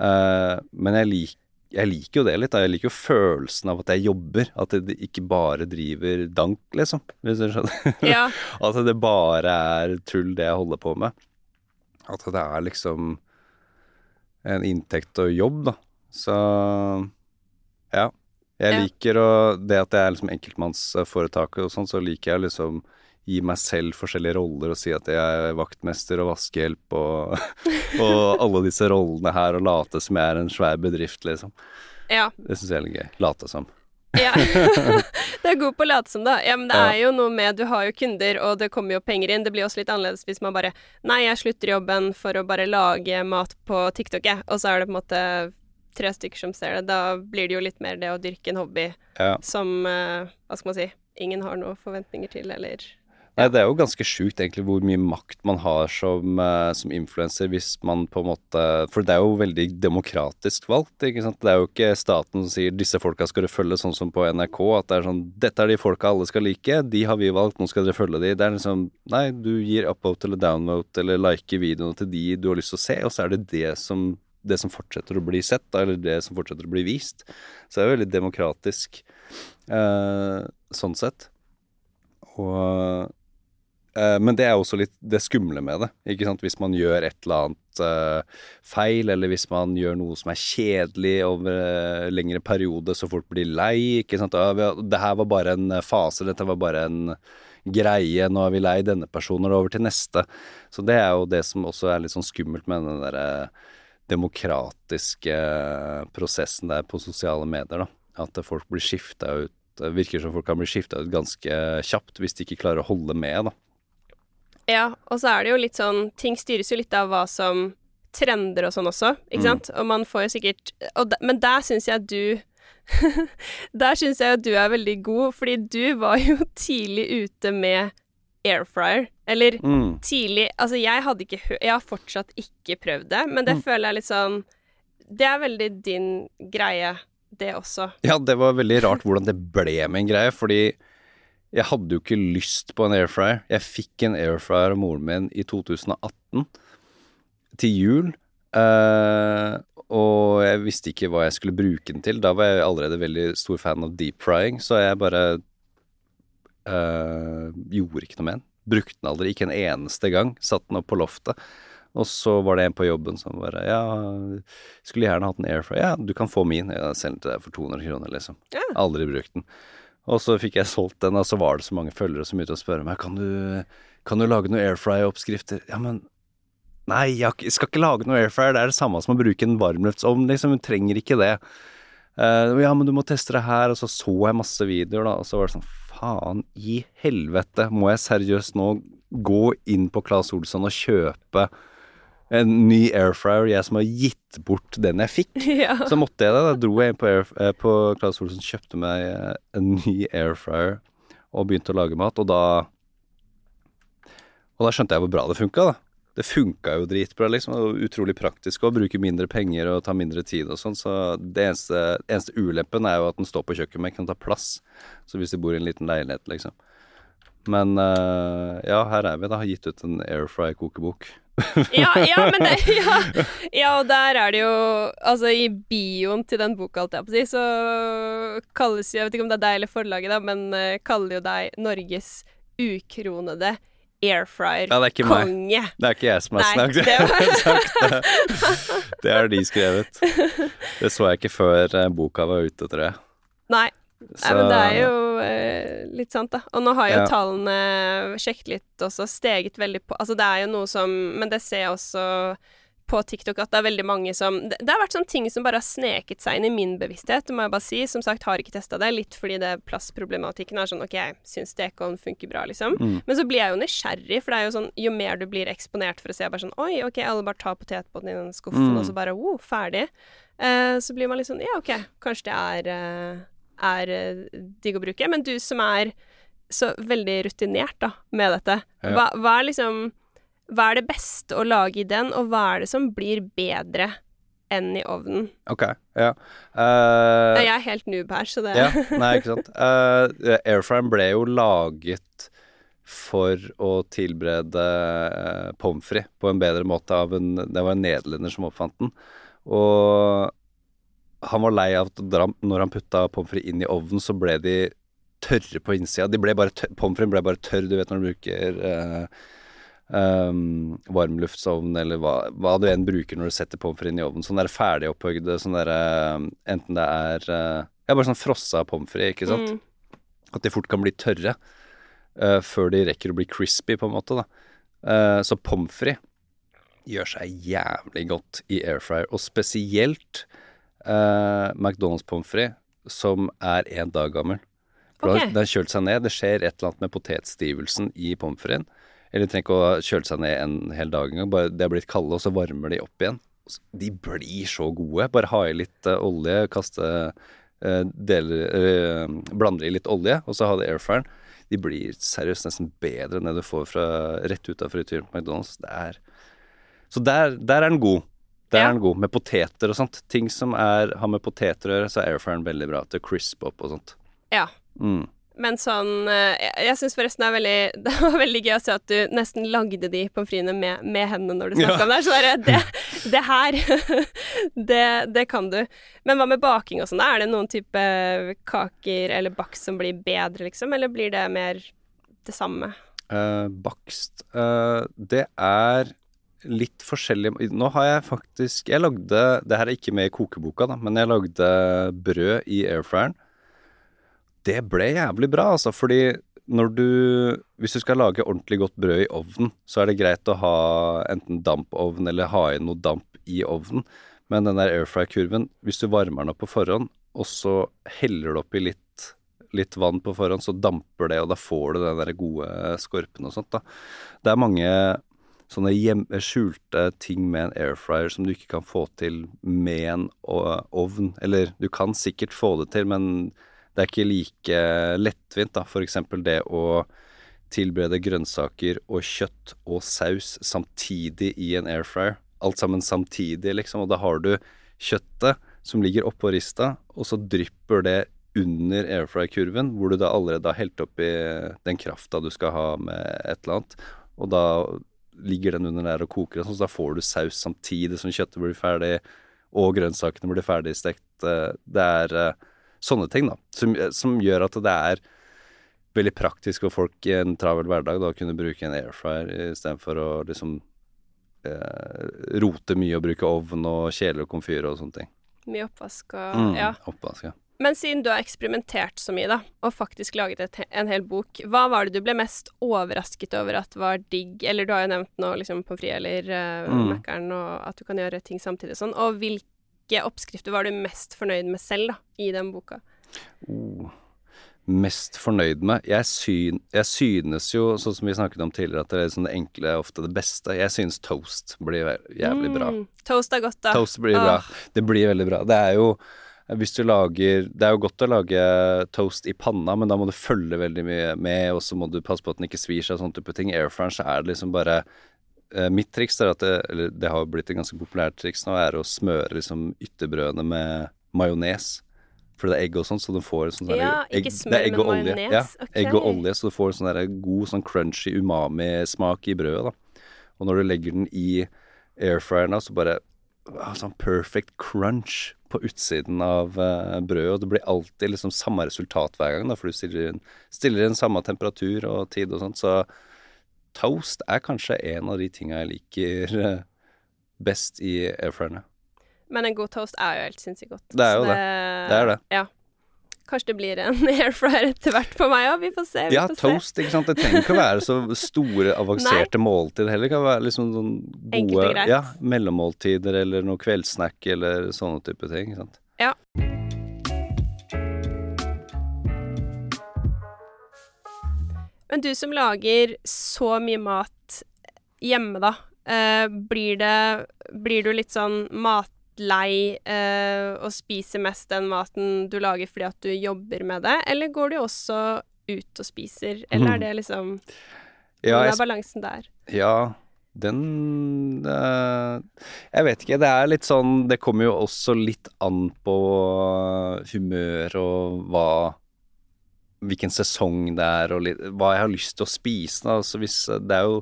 Uh, men jeg, lik, jeg liker jo det litt, da. Jeg liker jo følelsen av at jeg jobber. At det ikke bare driver dank, liksom. Hvis du skjønner. [LAUGHS] ja. At det bare er tull, det jeg holder på med. At det er liksom en inntekt og jobb, da. Så ja. Jeg liker å Det at jeg er liksom enkeltmannsforetak og sånn, så liker jeg liksom gi meg selv forskjellige roller og si at jeg er vaktmester og vaskehjelp og, [LAUGHS] og alle disse rollene her, og late som jeg er en svær bedrift, liksom. ja. Det syns jeg er litt gøy. Late som. Ja. [LAUGHS] [LAUGHS] du er god på å late som, da. Ja, men det er jo noe med Du har jo kunder, og det kommer jo penger inn. Det blir også litt annerledes hvis man bare Nei, jeg slutter jobben for å bare lage mat på TikTok, jeg. Og så er det på en måte tre stykker som ser det. Da blir det jo litt mer det å dyrke en hobby Ja. som eh, Hva skal man si Ingen har noen forventninger til, eller Nei, det er jo ganske sjukt egentlig hvor mye makt man har som, uh, som influenser hvis man på en måte For det er jo veldig demokratisk valgt, ikke sant. Det er jo ikke staten som sier 'disse folka skal du følge', sånn som på NRK. At det er sånn 'dette er de folka alle skal like, de har vi valgt, nå skal dere følge de'. Det er liksom Nei, du gir upvote eller downvote eller liker videoene til de du har lyst til å se, og så er det det som det som fortsetter å bli sett, eller det som fortsetter å bli vist. Så det er veldig demokratisk eh, sånn sett. Og Eh, Men det er også litt det skumle med det. ikke sant? Hvis man gjør et eller annet eh, feil, eller hvis man gjør noe som er kjedelig over uh, lengre periode, så folk blir lei. ikke sant? Det her var bare en eh, fase, dette var bare en greie. Nå er vi lei denne personen, og over til neste. Så det er jo det som også er litt sånn skummelt med den derre demokratiske prosessen der på sosiale medier, da. At folk blir skifta ut. Det virker som folk kan bli skifta ut ganske kjapt hvis de ikke klarer å holde med, da. Ja, og så er det jo litt sånn Ting styres jo litt av hva som trender og sånn også, ikke Mm. sant? Og man får jo sikkert de, Men der syns jeg du [LAUGHS] Der syns jeg at du er veldig god, fordi du var jo [LAUGHS] tidlig ute med air fryer. Eller Mm. tidlig Altså, jeg hadde ikke Jeg har fortsatt ikke prøvd det, men det Mm. føler jeg litt sånn Det er veldig din greie, det også. Ja, det var veldig rart hvordan det ble med en greie, fordi jeg hadde jo ikke lyst på en air fryer. Jeg fikk en air fryer av moren min i 2018 til jul. Uh, og jeg visste ikke hva jeg skulle bruke den til. Da var jeg allerede veldig stor fan av deep frying, så jeg bare uh, gjorde ikke noe med den. Brukte den aldri, ikke en eneste gang. Satt den opp på loftet. Og så var det en på jobben som bare Ja, skulle gjerne hatt en air fryer. Ja, du kan få min. Jeg selger den til deg for 200 kroner, liksom. Ja. Aldri brukt den. Og så fikk jeg solgt den, og så var det så mange følgere som begynte å spørre meg Kan du, kan du lage noen air fryer-oppskrifter. Ja, men Nei, jeg skal ikke lage noe airfryer. Det er det samme som å bruke en varmluftsovn, liksom. Hun trenger ikke det. Uh, ja, men du må teste det her. Og så så jeg masse videoer, da, og så var det sånn Faen i helvete, må jeg seriøst nå gå inn på Claes Olsson og kjøpe en ny air fryer, jeg som har gitt bort den jeg fikk? [LAUGHS] ja. Så måtte jeg det. Da dro jeg inn på, air, eh, på Claes Olsen, kjøpte meg eh, en ny air fryer og begynte å lage mat, og da Og da skjønte jeg hvor bra det funka, da. Det funka jo dritbra, liksom. Og utrolig praktisk å bruke mindre penger og ta mindre tid og sånn. Så det eneste, eneste ulempen er jo at den står på kjøkkenet, men kan ta plass. Så hvis du bor i en liten leilighet, liksom. Men eh, ja, her er vi, da. Har gitt ut en air fry-kokebok. [LAUGHS] Ja, ja, men det [LAUGHS] ja. ja, og der er det jo Altså, i bioen til den boka, alt jeg på å si, så kalles jo Jeg vet ikke om det er deg eller forlaget, da, men uh, kaller jo deg Norges ukronede air Ja, det er ikke jeg som har snakket. det [LAUGHS] det. Det har de skrevet. Det så jeg ikke før eh, boka var ute, tror jeg. Nei, Så, Nei, men det er jo eh, litt sant, da. Og nå har jo Ja. tallene sjekket litt også, steget veldig på Altså det er jo noe som Men det ser jeg også på TikTok at det er veldig mange som Det, det har vært sånne ting som bare har sneket seg inn i min bevissthet, må jeg bare si. Som sagt, har ikke testa det, litt fordi det plassproblematikken er sånn OK, jeg syns Dekon funker bra, liksom. Mm. Men så blir jeg jo nysgjerrig, for det er jo sånn jo mer du blir eksponert for å se bare sånn Oi, OK, alle bare tar potetbåten i den skuffen, Mm. og så bare Wow, ferdig. Uh, så blir man litt sånn Ja, OK, kanskje det er eh, er eh, digg å bruke. Men du som er så veldig rutinert da, med dette, Ja. hva, hva er liksom Hva er det beste å lage i den, og hva er det som blir bedre enn i ovnen? Ok, ja. Eh, Jeg er helt noob her, så det ja, [LAUGHS] nei, ikke sant. Uh, Airframe ble jo laget for å tilberede uh, pommes frites på en bedre måte av en Det var en nederlender som oppfant den. Og han var lei av at når han putta pommes frites inn i ovnen, så ble de tørre på innsida. De ble bare tørre, Pommes frites ble bare tørr, du vet når du bruker uh, um, varmluftsovn eller hva, hva du enn bruker når du setter pommes frites i ovnen. Sånn der ferdig opphøgde, sånn der uh, Enten det er uh, Ja, bare sånn frossa pommes frites, ikke sant. Mm. At de fort kan bli tørre uh, før de rekker å bli crispy, på en måte. da. Uh, så pommes frites gjør seg jævlig godt i air fryer, og spesielt uh, McDonald's pommes frites, som er én dag gammel. For okay. Den har kjølt seg ned. Det skjer et eller annet med potetstivelsen i pommes fritesen. Eller de trenger ikke å kjøle seg ned en hel dag engang. Bare de har blitt kalde, og så varmer de opp igjen. De blir så gode. Bare ha i litt uh, olje, kaste uh, deler Blander i litt olje, og så ha det i. De blir seriøst nesten bedre enn det du får fra rett ut av frityren på McDonald's. Det er Så der, der er den god. Der er den god. Med poteter og sånt. Ting som er, har med poteter å gjøre, så er airfryeren veldig bra til crisp opp og sånt. Ja. Mm. Men sånn eh, Jeg, jeg syns forresten det veldig [LAUGHS] Det var veldig gøy å se at du nesten lagde de pommes fritesene med, med hendene når du snakka Ja. om det. Så bare det, [LAUGHS] det her [LAUGHS] det, det kan du. Men hva med baking og sånn? Er det noen type kaker eller bakst som blir bedre, liksom? Eller blir det mer det samme? Uh, bakst uh, Det er litt forskjellig Nå har jeg faktisk Jeg lagde Det her er ikke med i kokeboka, da, men jeg lagde brød i airfryeren. Det ble jævlig bra, altså, fordi når du Hvis du skal lage ordentlig godt brød i ovnen, så er det greit å ha enten dampovn eller ha inn noe damp i ovnen. Men den der airfry-kurven, hvis du varmer den opp på forhånd, og så heller du oppi litt, litt vann på forhånd, så damper det, og da får du den der gode skorpen og sånt, da. Det er mange sånne hjem, skjulte ting med en air fryer som du ikke kan få til med en ovn. Eller du kan sikkert få det til, men det er ikke like lettvint, da. Eksempel det å tilberede grønnsaker og kjøtt og saus samtidig i en air fryer. Alt sammen samtidig, liksom. Og da har du kjøttet som ligger oppå rista, og så drypper det under airfry-kurven, hvor du da allerede har helt oppi den krafta du skal ha med et eller annet. Og da ligger den under der og koker, og sånn, så da får du saus samtidig som kjøttet blir ferdig, og grønnsakene blir ferdigstekt. Eh, Det er eh, sånne ting, da, som, som gjør at det er veldig praktisk for folk i en travel hverdag da, å kunne bruke en airfryer istedenfor å liksom eh, rote mye og bruke ovn og kjeler og komfyr og sånne ting. Mye oppvask og Mm, Ja. Oppvask, ja. Men siden du har eksperimentert så mye, da, og faktisk laget et, en hel bok, hva var det du ble mest overrasket over at var digg? Eller du har jo nevnt nå liksom pommes frites eller uh, Mm. Og at du kan gjøre ting samtidig og sånn. Og hvilke oppskrifter var du mest fornøyd med selv, da, i den boka? Oh. Mest fornøyd med jeg, syn, jeg synes jo, sånn som vi snakket om tidligere, at det er sånn det enkle er ofte det beste. Jeg synes toast blir jævlig bra. Mm, Toast er godt, da. Toast blir bra. Det blir veldig bra. Det er jo hvis du lager Det er jo godt å lage toast i panna, men da må du følge veldig mye med, og så må du passe på at den ikke svir seg og sånne type ting. Air så er det liksom bare eh, Mitt triks er at det, eller det har blitt et ganske populært triks nå, er å smøre liksom ytterbrødene med majones. For det er egg og sånn, så du får sånn Ja, egg- det er egg og olje. Ja, okay. egg og olje, så du får sånn der god sånn crunchy umami-smak i brødet, da. Og når du legger den i airfryeren, da, så bare sånn perfect crunch på utsiden av uh, brødet, og det blir alltid liksom samme resultat hver gang, da, for du stiller inn, stiller inn samme temperatur og tid og sånt, så toast er kanskje en av de tinga jeg liker uh, best i airfryerne. Men en god toast er jo helt sinnssykt godt. Det er jo det. det. Det er det. Ja. Kanskje det blir en [LAUGHS] air fryer etter hvert for meg òg. Vi får se. Vi Ja, får se. toast, ikke sant. Det trenger ikke å være så [LAUGHS] store, avanserte måltider heller. Det kan være liksom sånn gode ja, mellommåltider eller noe kveldssnack eller sånne type ting. Ikke sant? Ja. Men du som lager så mye mat hjemme, da. Eh, blir det Blir du litt sånn matlei eh, og spiser mest den maten du lager fordi at du jobber med det, eller går du også ut og spiser, eller er det liksom Ja, Hvordan er balansen der? Ja, den eh, Jeg vet ikke. Det er litt sånn Det kommer jo også litt an på humør og hva Hvilken sesong det er, og litt, hva jeg har lyst til å spise. Da. Altså hvis, det er jo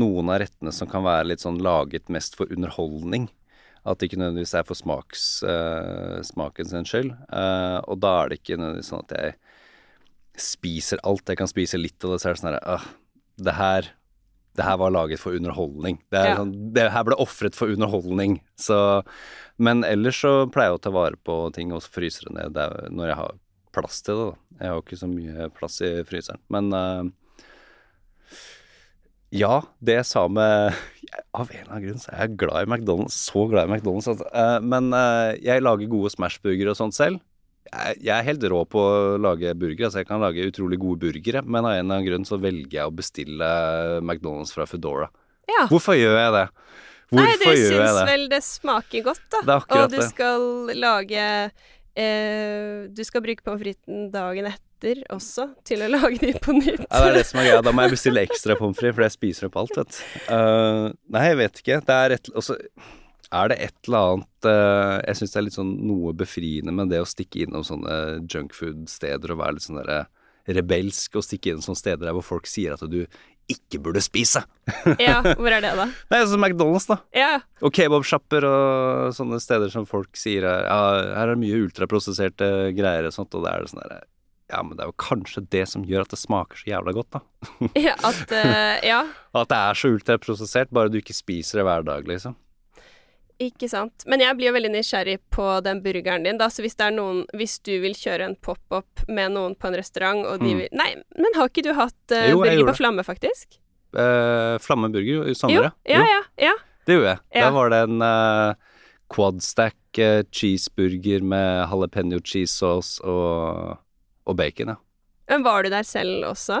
noen av rettene som kan være litt sånn laget mest for underholdning. At det ikke nødvendigvis er for smaks, uh, smaken sin skyld. Uh, og da er det ikke nødvendigvis sånn at jeg spiser alt. Jeg kan spise litt, og det så er det sånn herre ah, det her det her var laget for underholdning. Det, er Ja. sånn, det her ble ofret for underholdning. Så, men ellers så pleier jeg å ta vare på ting og fryse det ned når jeg har plass til det. Da. Jeg har ikke så mye plass i fryseren. Men eh, ja, det jeg sa med Av en eller annen grunn så er jeg glad i McDonald's. Så glad i McDonald's. At, uh, men uh, jeg lager gode Smash-burgere og sånt selv. Jeg, jeg er helt rå på å lage burgere. så jeg kan lage utrolig gode burgere, men av en eller annen grunn så velger jeg å bestille McDonald's fra Foodora. Ja. Hvorfor gjør jeg det? Hvorfor Nei, du syns vel det smaker godt, da. Og du det. skal lage eh, Du skal bruke pommes fritesen dagen etter også, til å lage de på nytt. Ja, det er det som er greia. Da må jeg bestille ekstra pommes frites, for jeg spiser opp alt, vet du. Uh, nei, jeg vet ikke. Det er et Og er det et eller annet uh, Jeg syns det er litt sånn noe befriende med det å stikke innom sånne junkfood-steder og være litt sånn derre rebelsk og stikke inn sånne steder der hvor folk sier at du ikke burde spise. [LAUGHS] ja, hvor er det, da? Nei, sånn McDonald's, da. Ja. Og kebabsjapper og sånne steder som folk sier er, ja, her er det mye ultraprosesserte greier og sånt, og det er det sånn derre Ja, men det er jo kanskje det som gjør at det smaker så jævla godt, da. [LAUGHS] ja at uh, Ja, [LAUGHS] At det er så ultraprosessert, bare du ikke spiser det hver dag, liksom. Ikke sant. Men jeg blir jo veldig nysgjerrig på den burgeren din, da. Så hvis det er noen Hvis du vil kjøre en pop-up med noen på en restaurant, og de Mm. vil Nei, men har ikke du hatt uh, Jo, burger på flamme, faktisk? Flamme burger, i sommer, ja, ja. ja. Det gjorde jeg. Ja. Da var det en uh, quadstack uh, cheeseburger med jalapeño cheese sauce og, og bacon, ja. Men var du der selv også?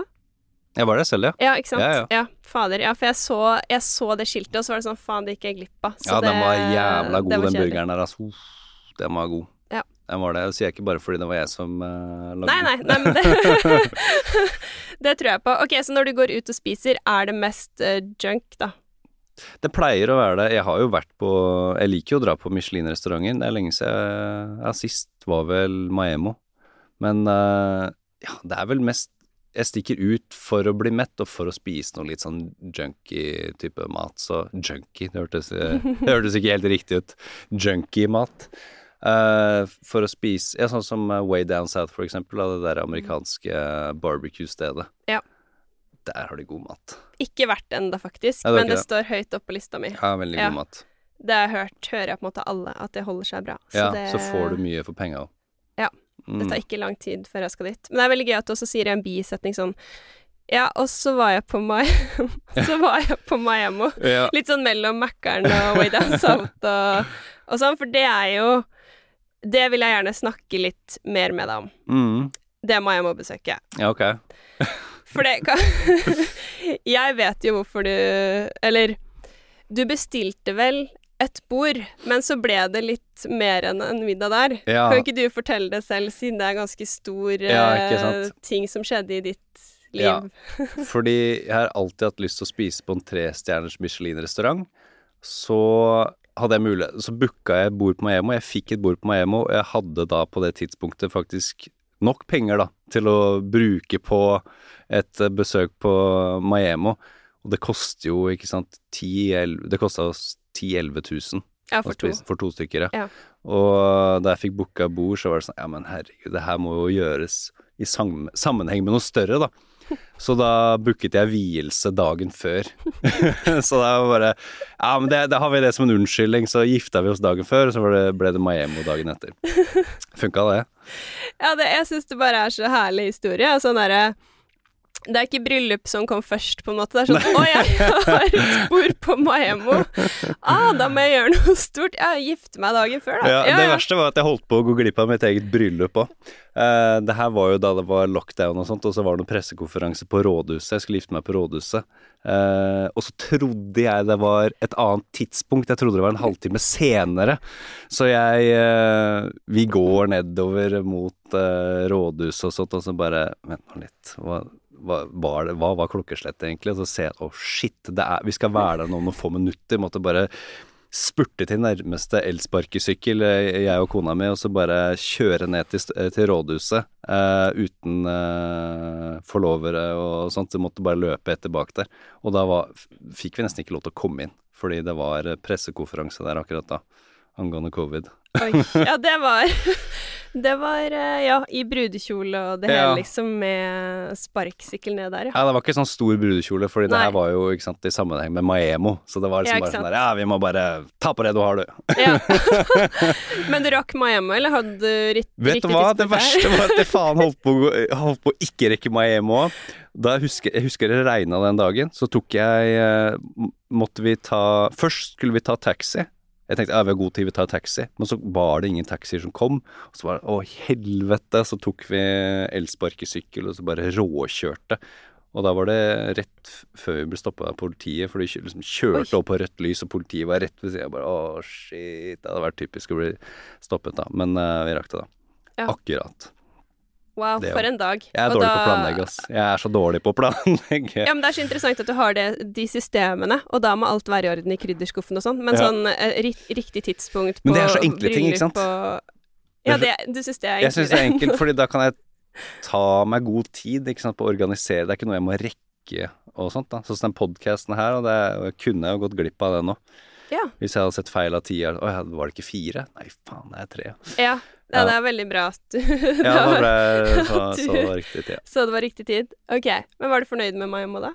Jeg var der selv, ja. Ja, ikke sant? Ja, ja. fader. Ja, for jeg så, jeg så det skiltet, og så var det sånn faen, det gikk jeg glipp av. Ja, den var jævla god, var den kjedelig. burgeren der, altså. Uff, Den var god. Ja. Den var det. Det sier jeg ikke bare fordi det var jeg som uh, lagde Nei, nei, nei, men [LAUGHS] det [LAUGHS] Det tror jeg på. Ok, så når du går ut og spiser, er det mest uh, junk, da? Det pleier å være det. Jeg har jo vært på Jeg liker jo å dra på Michelin-restauranten. Det er lenge siden Ja, sist var vel Maemo. Men uh, ja, det er vel mest Jeg stikker ut for å bli mett og for å spise noe litt sånn junky type mat. Så junky, det hørtes, eh, det [LAUGHS] hørtes ikke helt riktig ut. Junky mat. Uh, for å spise Ja, sånn som eh, Way Down South, for eksempel. Det der amerikanske barbecue-stedet. Ja. Der har de god mat. Ikke vært ennå, faktisk, Ja, det men det, det står høyt opp på lista mi. Ja, veldig god mat. Det har jeg hørt, hører jeg på en måte alle, at det holder seg bra. Så ja, så får du mye for penga òg. Mm. Det tar ikke lang tid før jeg skal dit. Men det er veldig gøy at du også sier i en bisetning sånn Ja, og så var jeg på Mai... [LAUGHS] så var jeg på Miami. [LAUGHS] Ja. Litt sånn mellom Mækkern og Way Down South og, og sånn, for det er jo Det vil jeg gjerne snakke litt mer med deg om. Mm. Det Miami-besøket. ja, ok. [LAUGHS] For det kan Jeg vet jo hvorfor du Eller du bestilte vel et bord, men så ble det litt mer enn en middag der. Ja. Kan ikke du fortelle det selv, siden det er ganske stor Ja, eh, ting som skjedde i ditt liv? Ja. [LAUGHS] Fordi jeg har alltid hatt lyst til å spise på en trestjerners Michelin-restaurant. Så hadde jeg mulighet Så booka jeg bord på Maemo. Jeg fikk et bord på Maemo, og jeg hadde da på det tidspunktet faktisk nok penger da til å bruke på et eh, besøk på Maemo. Og det koster jo, ikke sant, 10 el- Det kosta oss 10 000-11 000 Ja, for to. for to stykker, Ja. Og da jeg fikk booka bord, så var det sånn Ja, men herregud, det her må jo gjøres i sammenheng med noe større, da. [LAUGHS] Så da booket jeg vielse dagen før. [LAUGHS] så da var bare Ja, men det, da har vi det som en unnskyldning, så gifta vi oss dagen før, og så det, ble det Miami dagen etter. [LAUGHS] Funka det? Ja, det, jeg syns det bare er så herlig historie. og Sånn derre det er ikke bryllup som kom først, på en måte. Det er sånn Å, jeg har et bord på Maemmo. Ah, da må jeg gjøre noe stort. Ja, gifte meg dagen før, da. Ja, det verste var at jeg holdt på å gå glipp av mitt eget bryllup òg. Eh, det her var jo da det var lockdown og sånt, og så var det noen pressekonferanse på rådhuset. Jeg skulle gifte meg på rådhuset. Eh, og så trodde jeg det var et annet tidspunkt. Jeg trodde det var en halvtime senere. Så jeg eh, Vi går nedover mot eh, rådhuset og sånt, og så bare Vent nå litt. Hva, hva, var hva var klokkeslettet egentlig? Og så ser jeg å, shit, det er, vi skal være der nå om noen få minutter. Måtte bare spurte til nærmeste elsparkesykkel, eh, jeg og kona mi, og så bare kjøre ned til, til rådhuset uh, uten uh, forlovere og sånt. Så måtte bare løpe etter bak der. Og da var, fikk vi nesten ikke lov til å komme inn, fordi det var pressekonferanse der akkurat da angående covid. Oi. [LAUGHS] Ja, det var [LAUGHS] Det var, eh, ja, i brudekjole og det Ja. hele, liksom, med sparkesykkel ned der, ja. Ja, det var ikke sånn stor brudekjole, fordi det her var jo ikke sant, i sammenheng med Maemo. Så det var liksom ja, bare sånn der Ja, vi må bare ta på det du har, du. ja. [LAUGHS] Men du rakk Maemo, eller hadde du ritt, Vet du hva, det verste var at jeg faen holdt på, holdt på å ikke rekke Maemo. Da jeg husker, jeg husker det regna den dagen, så tok jeg eh, Måtte vi ta Først skulle vi ta taxi. Jeg tenkte ja, vi har god tid, vi tar taxi. Men så var det ingen taxier som kom. Og så var det å helvete, så tok vi elsparkesykkel og så bare råkjørte. Og da var det rett før vi ble stoppa av politiet, for de liksom kjørte Oi. opp på rødt lys, og politiet var rett ved sida. Bare å, shit. Det hadde vært typisk å bli stoppet da. Men uh, vi rakk det, da. Ja. Akkurat. Wow, for en dag. Jeg er Og dårlig da- på å planlegge, ass. Jeg er så dårlig på å planlegge. Ja, men Det er så interessant at du har det, de systemene, og da må alt være i orden i krydderskuffen og sånn, men Ja. sånn eh, riktig tidspunkt på Men det er så enkle ting, ikke sant? På... Ja, det, du syns det er enkelt? Jeg syns det er enkelt, fordi da kan jeg [LAUGHS] ta meg god tid sant, på å organisere. Det er ikke noe jeg må rekke og sånt. da Sånn som den podkasten her, og det jeg kunne jo gått glipp av det nå. Ja. Hvis jeg hadde sett feil av tida. Å ja, var det ikke fire? Nei, faen, det er tre. Ja, ja, det er veldig bra at du Ja, [LAUGHS] da ble jeg så, så det var riktig tid. Så det var riktig tid. Ok, men var du fornøyd med Miami da?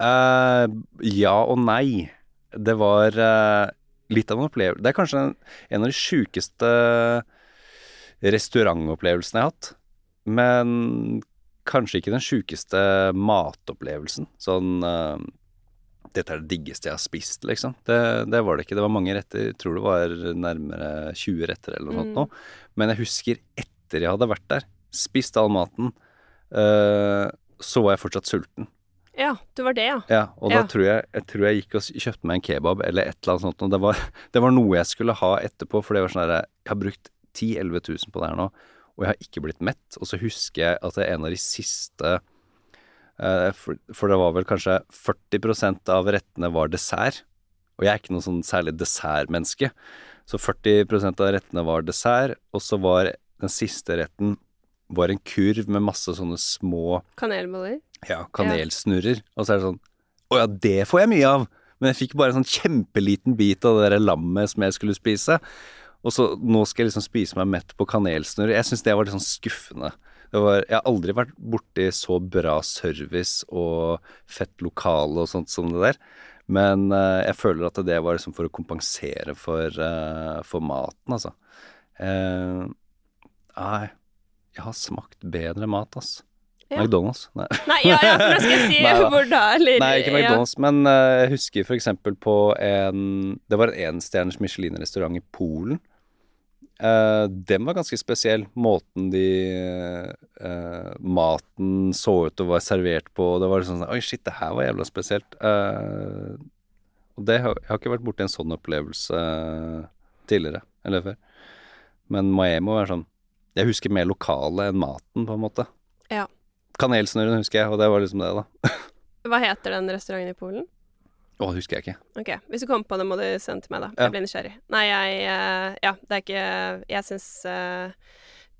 Uh, ja og nei. Det var uh, litt av en opplevelse. Det er kanskje en, en av de sjukeste restaurantopplevelsene jeg har hatt. Men kanskje ikke den sjukeste matopplevelsen. Sånn eh, Dette er det diggeste jeg har spist, liksom. Det, det var det ikke. Det var mange retter. Jeg tror det var nærmere 20 retter eller noe sånt Mm. nå. Men jeg husker etter jeg hadde vært der, spist all maten, eh, så var jeg fortsatt sulten. Ja, du var det, ja. Ja, og Ja. da tror jeg, jeg tror jeg gikk og kjøpte meg en kebab eller et eller annet sånt. Og det var, [LAUGHS] det var noe jeg skulle ha etterpå, for det var sånn herre Jeg har brukt 10 000-11 000 på det her nå, og jeg har ikke blitt mett. Og så husker jeg at det er en av de siste for, for det var vel kanskje 40% av rettene var dessert. Og jeg er ikke noe sånn særlig dessertmenneske. Så 40% av rettene var dessert, og så var den siste retten var en kurv med masse sånne små Kanelboller. ja, kanelsnurrer. Og så er det sånn Å ja, det får jeg mye av! Men jeg fikk bare en sånn kjempeliten bit av det der lammet som jeg skulle spise. Og så nå skal jeg liksom spise meg mett på kanelsnurrer. Jeg syns det var litt sånn skuffende. Var, jeg har aldri vært borti så bra service og fett lokale og sånt som det der. Men uh, jeg føler at det var liksom for å kompensere for, uh, for maten, altså. Uh, nei, jeg har smakt bedre mat, ass. Ja. McDonald's. Nei. Nei, ja, ja, for nå skal jeg si [LAUGHS] Nei hvor da, eller Nei, ikke McDonald's, men eh, jeg husker eksempel på en Det var en enstjerners Michelin-restaurant i Polen. Eh, den var ganske spesiell. Måten de uh, Maten så ut og var servert på. Det var sånn Oi, shit, det her var jævla spesielt. Uh, og det har, jeg har ikke vært borti en sånn opplevelse tidligere, eller før. Men Miami var sånn Jeg husker mer lokale enn maten, på en måte. Ja. Kanelsnurren husker jeg, og det var liksom det, da. [LAUGHS] Hva heter den restauranten i Polen? Å, det husker jeg ikke. Ok, Hvis du kommer på det, må du sende til meg, da. Ja. Jeg blir nysgjerrig. Nei, jeg eh, Ja, det er ikke Jeg syns uh,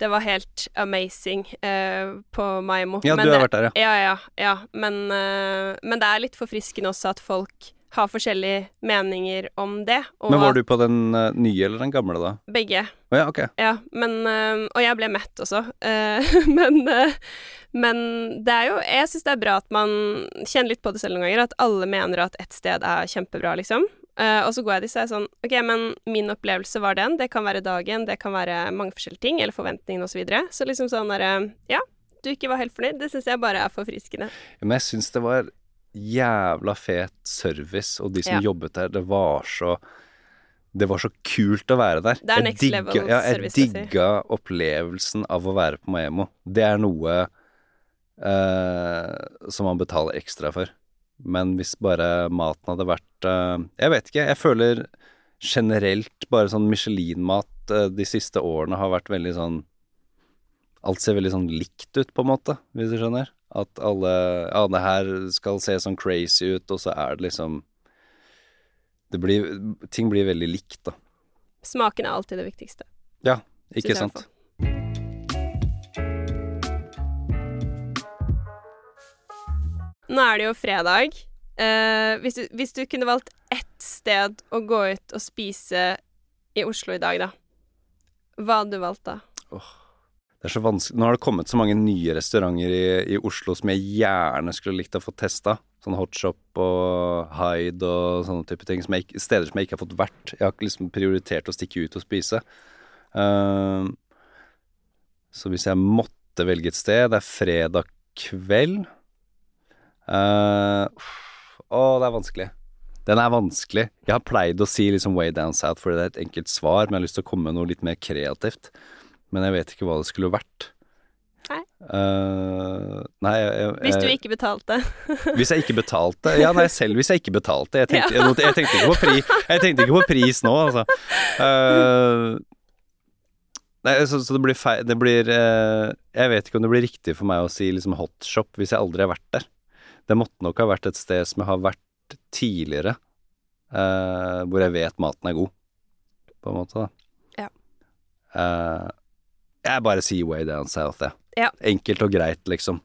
det var helt amazing uh, på Maimo. Ja, Men du har det- vært der, ja. Ja, ja, ja. Men, uh, men det er litt forfriskende også at folk har forskjellige meninger om det. Og Men var du på den uh, nye eller den gamle, da? Begge. Oh, ja, ok. Ja, men uh, Og jeg ble mett også. Uh, [LAUGHS] men, men det er jo Jeg syns det er bra at man kjenner litt på det selv noen ganger, at alle mener at ett sted er kjempebra, liksom. Og så går jeg dit, så er sånn OK, men min opplevelse var den. Det kan være dagen, det kan være mange forskjellige ting, eller forventningene osv. Så, videre. så liksom sånn derre Ja, du ikke var helt fornøyd. Det syns jeg bare er forfriskende. Men jeg syns det var jævla fet service, og de som Ja. jobbet der, det var så det var så kult å være der. Det er next digga- level ja, jeg digga opplevelsen av å være på Maemmo. Det er noe eh, som man betaler ekstra for. Men hvis bare maten hadde vært eh, Jeg vet ikke, jeg føler generelt bare sånn Michelin-mat eh, de siste årene har vært veldig sånn Alt ser veldig sånn likt ut, på en måte, hvis du skjønner. At alle Ja, det her skal se sånn crazy ut, og så er det liksom det blir, Ting blir veldig likt, da. Smaken er alltid det viktigste. Ja, ikke sant? Nå er det jo fredag. Eh, hvis, du, hvis du kunne valgt ett sted å gå ut og spise i Oslo i dag, da, hva hadde du valgt da? Det er så vanskelig Nå har det kommet så mange nye restauranter i, i Oslo som jeg gjerne skulle likt å få testa. Sånn Hotshop og Hyde og sånne type ting. Som jeg, steder som jeg ikke har fått vært. Jeg har ikke liksom prioritert å stikke ut og spise. Ehm, så hvis jeg måtte velge et sted Det er fredag kveld. Uh, å, det er vanskelig. Den er vanskelig. Jeg har pleid å si liksom Way Down South fordi det er et enkelt svar, men jeg har lyst til å komme med noe litt mer kreativt. Men jeg vet ikke hva det skulle vært. Nei. Eh, nei jeg, jeg, Hvis du ikke betalte. [LAUGHS] hvis jeg ikke betalte Ja, nei, selv hvis jeg ikke betalte. Jeg tenkte, jeg, jeg tenkte, ikke, på pri, jeg tenkte ikke på pris nå, altså. Uh, nei, så, så det blir feil Det blir uh, Jeg vet ikke om det blir riktig for meg å si liksom hotshop hvis jeg aldri har vært der. Det måtte nok ha vært et sted som jeg har vært tidligere, hvor jeg vet maten er god, på en måte, da. Ja. Jeg bare sier Way Down South, jeg. Ja. Enkelt og greit, liksom.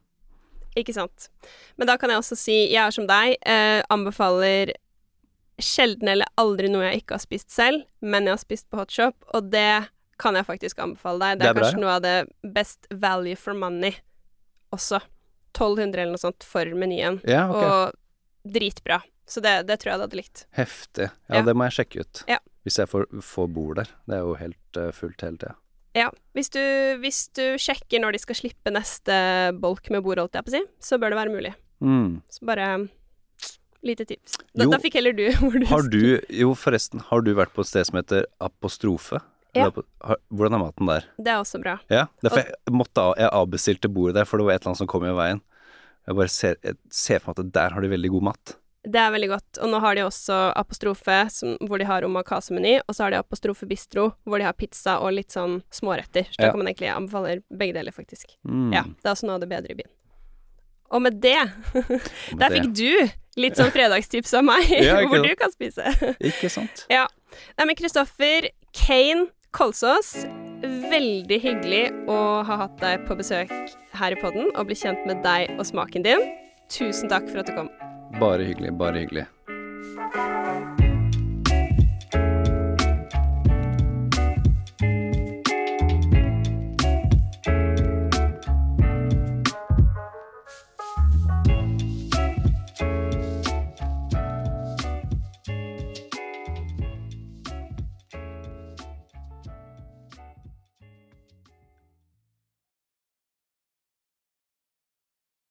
Ikke sant. Men da kan jeg også si, jeg er som deg, eh, anbefaler sjelden eller aldri noe jeg ikke har spist selv, men jeg har spist på hotshop, og det kan jeg faktisk anbefale deg. Det Det er, kanskje bra, noe av det best value for money også. 1200 eller noe sånt for menyen, Ja, okay. og dritbra. Så det, det tror jeg du hadde likt. Heftig. Ja, Ja. det må jeg sjekke ut. Ja. Hvis jeg får, får bord der. Det er jo helt uh, fullt hele tida. Ja. Hvis du, hvis du sjekker når de skal slippe neste bolk med bord, holdt jeg på å si, så bør det være mulig. Mm. Så bare lite tips. Da, Jo. da fikk heller du [LAUGHS] hvor du Har du Jo, forresten, har du vært på et sted som heter Apostrofe? Ja. Hvordan er maten der? Det er også bra. Ja, derfor og, jeg måtte jeg avbestilte bordet der, for det var et eller annet som kom i veien. Jeg bare ser, jeg ser for meg at der har de veldig god mat. Det er veldig godt. Og nå har de også apostrofe, som, hvor de har omakase-meny, og så har de apostrofe bistro, hvor de har pizza og litt sånn småretter. Så da kan man egentlig anbefale begge deler, faktisk. Mm. Ja, det er også noe av det bedre i byen. Og med det, Med [LAUGHS] [LAUGHS] der det. fikk du litt sånn fredagstips av meg, [LAUGHS] Ja, hvor sant? du kan spise. Ikke sant? Ja. Nei, men Kristoffer Kane Kolsås, veldig hyggelig å ha hatt deg på besøk her i podden og bli kjent med deg og smaken din. Tusen takk for at du kom. Bare hyggelig, bare hyggelig.